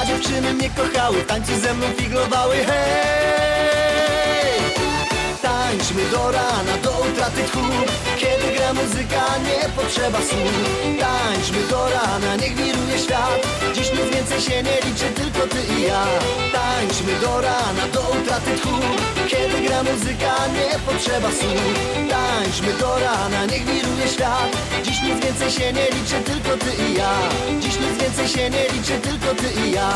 A dziewczyny mnie kochały W tańcu ze mną figlowały. Hej! Tańczmy do rana, do utraty tchu. Kiedy gra muzyka, nie potrzeba słów Tańczmy do rana, niech wiruje świat. Dziś nic więcej się nie liczy, tylko ty i ja. Tańczmy do rana, do utraty tchu. Kiedy gra muzyka, nie potrzeba słów Tańczmy do rana, niech wiruje świat. Dziś nic więcej się nie liczy, tylko ty i ja. Dziś nic więcej się nie liczy, tylko ty i ja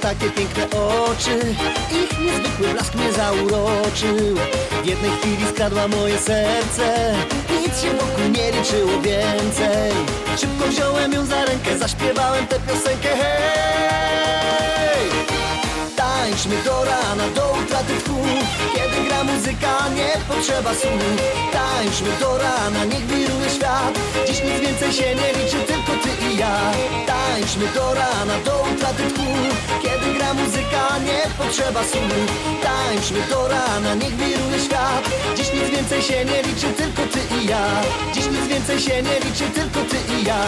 Takie piękne oczy. Ich niezwykły blask mnie zauroczył. W jednej chwili skradła moje serce. Nic się wokół nie liczyło więcej. Szybko wziąłem ją za rękę Zaśpiewałem tę piosenkę Hej! Tańczmy do rana, do utraty tchu Kiedy gra muzyka, nie potrzeba słów Tańczmy do rana, niech wiruje świat. Dziś nic więcej się nie liczy, tylko ty ja. Tańczmy do rana, do utraty tchu Kiedy gra muzyka, nie potrzeba słów Tańczmy do rana, niech wiruje świat. Dziś nic więcej się nie liczy, tylko ty i ja. Dziś nic więcej się nie liczy, tylko ty i ja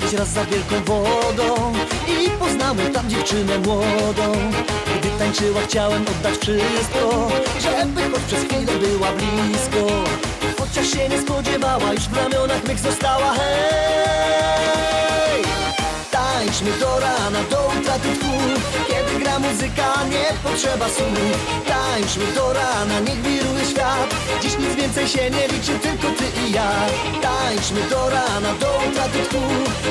kiedyś raz za wielką wodą I poznałem tam dziewczynę młodą Gdy tańczyła chciałem oddać wszystko Żeby choć przez chwilę była blisko Chociaż się nie spodziewała Już w ramionach mych została Hej! Tańczmy do rana, do utraty tchu Kiedy gra muzyka, nie potrzeba słów Tańczmy do rana, niech wiruje świat. Dziś nic więcej się nie liczy, tylko ty i ja. Tańczmy do rana, do utraty tchu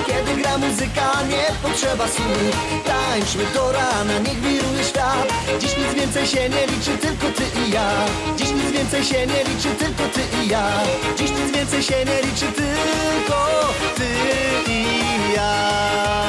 Kiedy gra muzyka, nie potrzeba słów Tańczmy do rana, niech wiruje świat. Dziś nic więcej się nie liczy, tylko ty i ja. Dziś nic więcej się nie liczy, tylko ty i ja. Dziś nic więcej się nie liczy, tylko ty i ja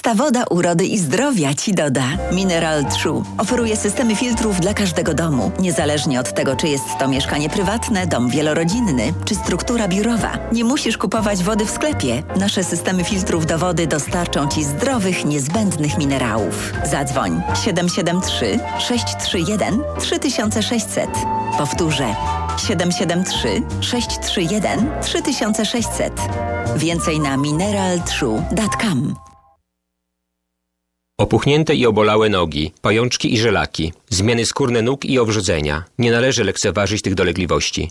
Czysta woda urody i zdrowia Ci doda. Mineral True oferuje systemy filtrów dla każdego domu, niezależnie od tego, czy jest to mieszkanie prywatne, dom wielorodzinny, czy struktura biurowa. Nie musisz kupować wody w sklepie. Nasze systemy filtrów do wody dostarczą Ci zdrowych, niezbędnych minerałów. Zadzwoń 773 631 3600. Powtórzę 773 631 3600. Więcej na mineraltrue.com. Opuchnięte i obolałe nogi, pajączki i żelaki, zmiany skórne nóg i owrzodzenia. Nie należy lekceważyć tych dolegliwości.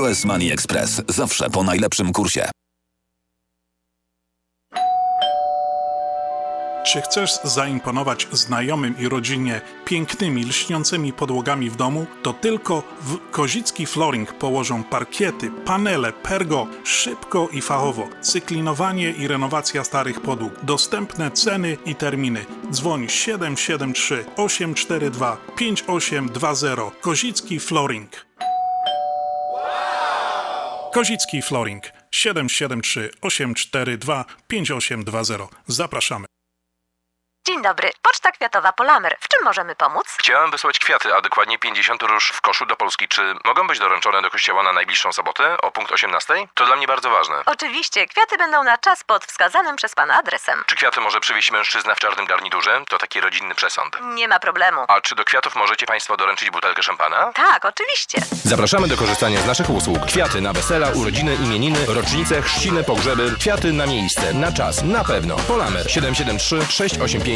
US Money Express. Zawsze po najlepszym kursie. Czy chcesz zaimponować znajomym i rodzinie pięknymi, lśniącymi podłogami w domu? To tylko w Kozicki Flooring położą parkiety, panele, pergo, szybko i fachowo. Cyklinowanie i renowacja starych podłóg. Dostępne ceny i terminy. Dzwoń 773 842 5820 Kozicki Flooring. Kozicki Flooring 773 842 5820. Zapraszamy. Dzień dobry, Poczta Kwiatowa Polamer. W czym możemy pomóc? Chciałem wysłać kwiaty, a dokładnie 50 róż w koszu do Polski. Czy mogą być doręczone do kościoła na najbliższą sobotę o punkt 18? To dla mnie bardzo ważne. Oczywiście, kwiaty będą na czas pod wskazanym przez pana adresem. Czy kwiaty może przywieźć mężczyzna w czarnym garniturze? To taki rodzinny przesąd. Nie ma problemu. A czy do kwiatów możecie Państwo doręczyć butelkę szampana? Tak, oczywiście. Zapraszamy do korzystania z naszych usług. Kwiaty na wesela, urodziny, imieniny, rocznice, chrzciny, pogrzeby. Kwiaty na miejsce, na czas, na pewno. Polamer 773 685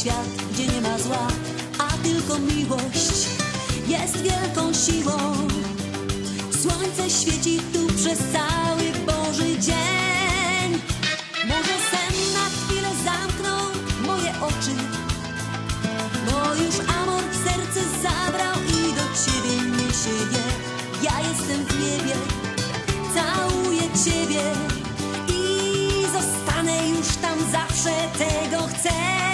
Świat, gdzie nie ma zła, a tylko miłość. jest wielką siłą. Słońce świeci tu przez cały Boży dzień. Może sen na chwilę zamknął moje oczy, bo już amor w serce zabrał i do ciebie niesie je. Ja jestem w niebie, całuję ciebie i zostanę już tam zawsze tego chcę.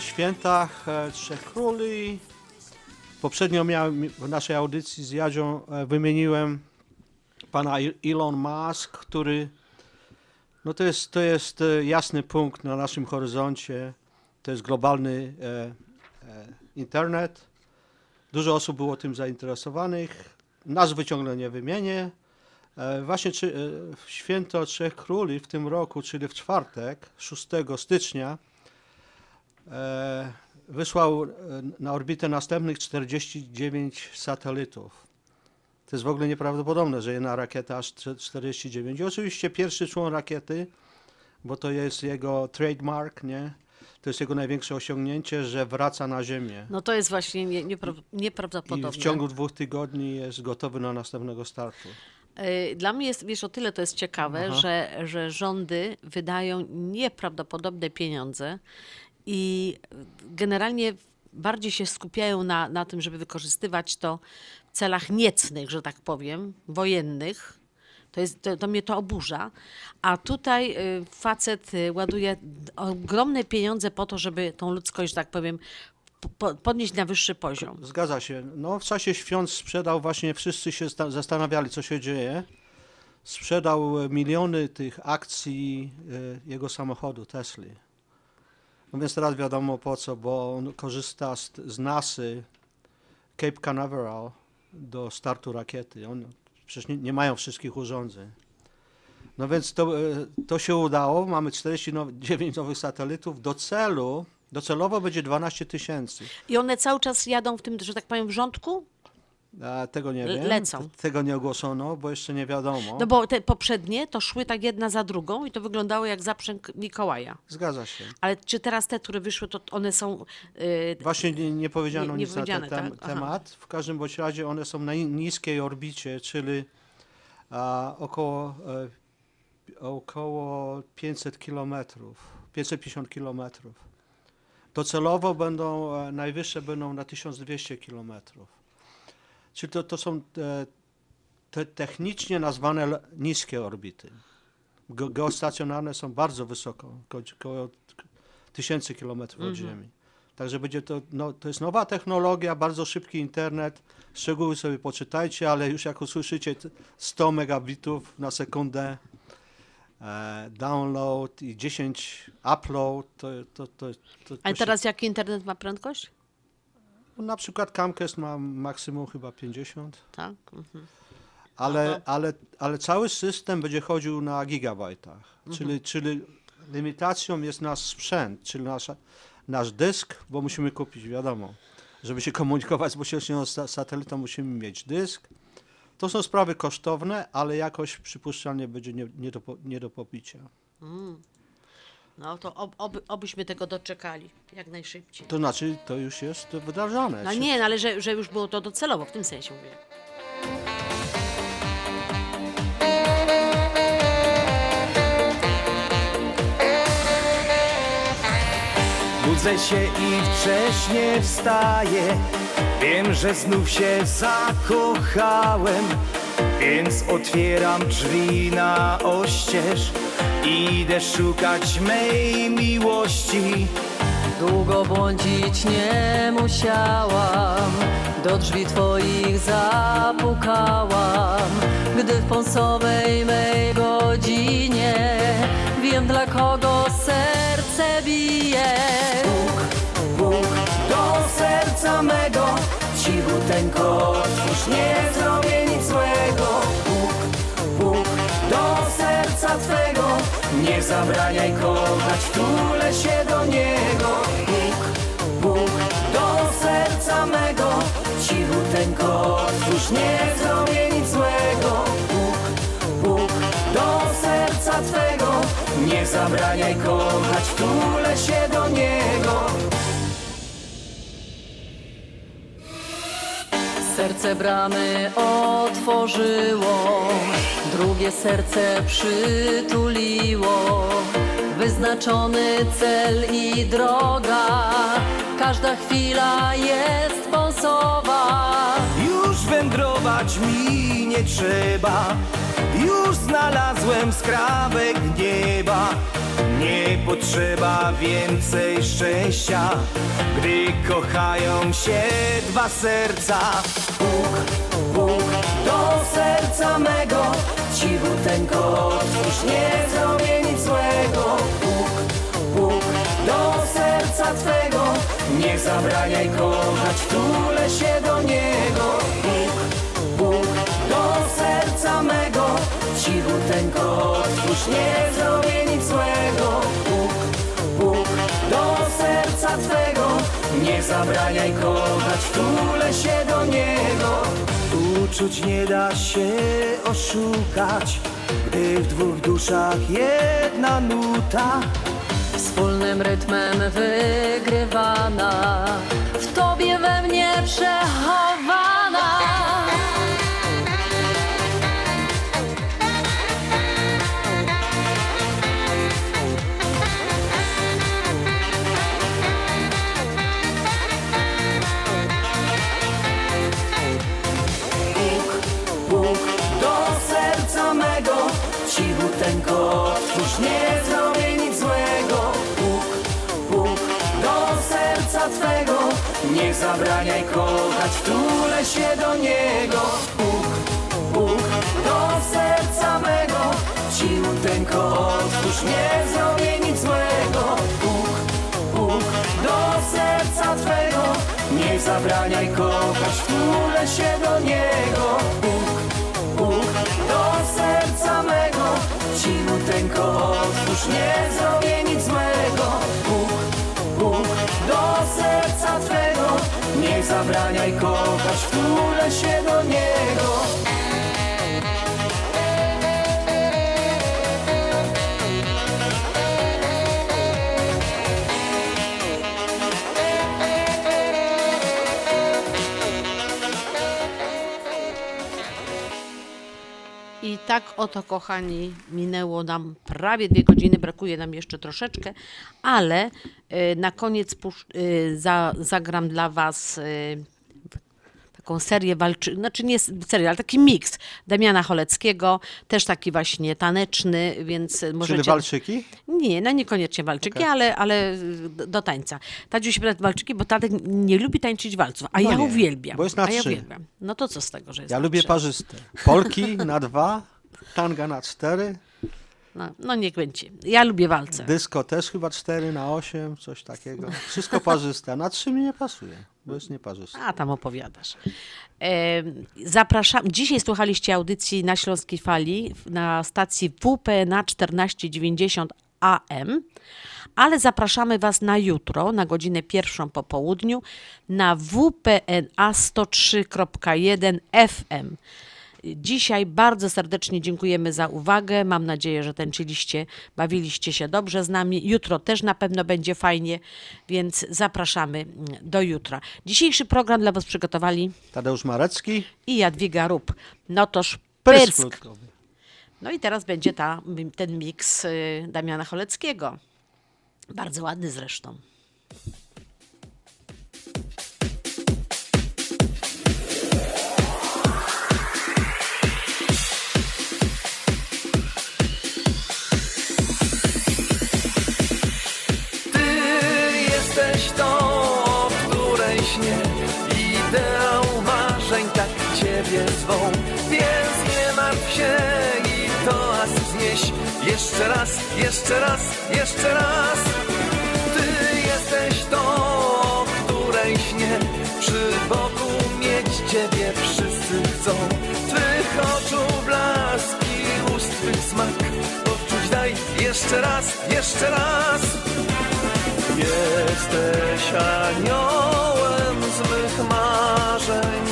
Świętach e, Trzech Króli, poprzednio miałem w naszej audycji z Jadzią e, wymieniłem pana Elon Musk, który no to jest, to jest e, jasny punkt na naszym horyzoncie. To jest globalny e, e, internet. Dużo osób było tym zainteresowanych. Nazwy ciągle nie wymienię. Właśnie czy, w święto Trzech Króli w tym roku, czyli w czwartek, 6 stycznia, wysłał e, na orbitę następnych 49 satelitów. To jest w ogóle nieprawdopodobne, że jedna rakieta aż czte- 49. I oczywiście pierwszy człon rakiety, bo to jest jego trademark, nie? To jest jego największe osiągnięcie, że wraca na Ziemię. No to jest właśnie nie, I nieprawdopodobne. w ciągu dwóch tygodni jest gotowy na następnego startu. Y, Dla mnie jest, wiesz, o tyle to jest ciekawe, Aha. że, że rządy wydają nieprawdopodobne pieniądze i generalnie bardziej się skupiają na, na tym, żeby wykorzystywać to w celach niecnych, że tak powiem, wojennych. To, jest, to, to mnie to oburza. A tutaj y, facet y, ładuje ogromne pieniądze po to, żeby tą ludzkość, że tak powiem, po, podnieść na wyższy poziom. Zgadza się. No, w czasie świąt sprzedał właśnie, wszyscy się sta- zastanawiali, co się dzieje. Sprzedał e, miliony tych akcji jego samochodu Tesli. No więc teraz wiadomo po co, bo on korzysta z, z NASY Cape Canaveral do startu rakiety. On, przecież nie, nie mają wszystkich urządzeń. No więc to, e, to się udało. Mamy 49 <laughs> nowych satelitów. Do celu, docelowo będzie 12 tysięcy. I one cały czas jadą w tym, że tak powiem, rządku? A, tego nie wiem. lecą. Tego nie ogłoszono, bo jeszcze nie wiadomo. No bo te poprzednie to szły tak jedna za drugą i to wyglądało jak zaprzęg Mikołaja. Zgadza się. Ale czy teraz te, które wyszły, to one są... Yy, Właśnie nie, nie powiedziano Nie- nie nic na ten tak? Temat. W każdym bądź razie one są na ni- niskiej orbicie, czyli a, około, e, około 500 kilometrów, 550 kilometrów. Docelowo będą, e, najwyższe będą na 1200 kilometrów. Czyli to, to są e, te technicznie nazwane niskie orbity. Ge- Geostacjonarne są bardzo wysoko, ko- około tysięcy kilometrów od Mhm. Ziemi. Także będzie to, no, to jest nowa technologia, bardzo szybki internet. Szczegóły sobie poczytajcie, ale już jak usłyszycie t- 100 megabitów na sekundę e, download i 10 upload, to, to, to, to, to się- teraz jaki internet ma prędkość? Na przykład Camcast ma maksimum chyba 50. Tak? Mhm. Ale, ale, ale cały system będzie chodził na gigabajtach. Mhm. Czyli, czyli limitacją jest nasz sprzęt, czyli nasza, nasz dysk, bo musimy kupić, wiadomo, żeby się komunikować z bezpośrednią sa- satelitą, musimy mieć dysk. To są sprawy kosztowne, ale jakoś przypuszczalnie będzie nie, nie, do, nie do popicia. Mm. No to ob, oby, obyśmy tego doczekali jak najszybciej. To znaczy, to już jest wdrażane. No Czy- nie, no ale że, że już było to docelowo, w tym sensie mówię. Budzę się i wcześnie wstaję Wiem, że znów się zakochałem Więc otwieram drzwi na oścież Idę szukać mej miłości Długo błądzić nie musiałam, do drzwi twoich zapukałam. Gdy w pąsowej mej godzinie wiem dla kogo serce bije. Puk, puk do serca mego Cichuteńko otwórz, nie zrobię serca twego. Nie zabraniaj kochać, tulę się do niego. Puk, puk do serca mego. Cichuteńko otwórz, nie zrobię nic złego. Puk, puk do serca twego. Nie zabraniaj kochać, tulę się do niego. Serce bramy otworzyło, drugie serce przytuliło. Wyznaczony cel i droga, każda chwila jest pąsowa. Już wędrować mi nie trzeba Już znalazłem skrawek nieba Nie potrzeba więcej szczęścia Gdy kochają się dwa serca puk do serca mego. Cichuteńko otwórz, nie zrobię nic złego. Puk, puk do serca twego. Nie zabraniaj kochać, tulę się do niego. Puk, puk do serca mego. Cichuteńko otwórz, nie zrobię nic złego. Puk, puk do serca twego. Nie zabraniaj kochać, tulę się do niego Uczuć nie da się oszukać Gdy w dwóch duszach jedna nuta Wspólnym rytmem wygrywana, w tobie we mnie przechowana. Otwórz, nie zrobię nic złego. Puk, puk do serca twego. Nie zabraniaj kochać, tulę się do niego. Puk, puk do serca mego. Cichuteńko otwórz, nie zrobię nic złego. Puk, puk do serca twego. Nie zabraniaj kochać, tulę się do niego. Puk, serca mego Cichuteńko otwórz, nie zrobię nic złego. Puk, puk do serca twego. Nie zabraniaj kochać, tulę się do niego tak oto, kochani, minęło nam prawie dwie godziny, brakuje nam jeszcze troszeczkę, ale y, na koniec za, zagram dla Was y, taką serię walczy, znaczy nie serię, ale taki miks Damiana Choleckiego, też taki właśnie taneczny, więc możecie... Czyli walczyki? Nie, no niekoniecznie walczyki, Okej. ale, ale do, tańca. Tadziu się pyta walczyki, bo Tadek nie lubi tańczyć walców, a No ja nie, uwielbiam. bo jest na a ja trzy. uwielbiam. No to co z tego, że jest Ja lubię trzy? parzyste. Polki na dwa, tanga na cztery, No, no niech będzie. Ja lubię walce. dysko też chyba cztery na osiem, coś takiego. Wszystko parzyste, na trzy mi nie pasuje. bo jest nieparzyste. A, tam opowiadasz. E, zapraszam. Dzisiaj słuchaliście audycji na Śląskiej Fali na stacji WPNA 1490 AM, ale zapraszamy Was na jutro, na godzinę pierwszą po południu, na WPNA 103.1 FM. Dzisiaj bardzo serdecznie dziękujemy za uwagę. Mam nadzieję, że tańczyliście, bawiliście się dobrze z nami. Jutro też na pewno będzie fajnie, więc zapraszamy mm, do jutra. Dzisiejszy program dla Was przygotowali Tadeusz Marecki. i Jadwiga Rup. No toż flutkowy. No i teraz będzie ta, ten miks y, Damiana Choleckiego. Bardzo ładny zresztą. Jeszcze raz, jeszcze raz, jeszcze raz. Ty jesteś tą, o której śnie Przy boku mieć ciebie wszyscy chcą. Twych oczu blaski, ust twych smak Powczuć daj. Jeszcze raz, jeszcze raz. Jesteś aniołem z mych marzeń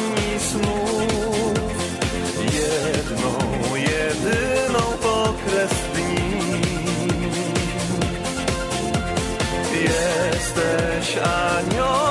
Jesteś aniołem,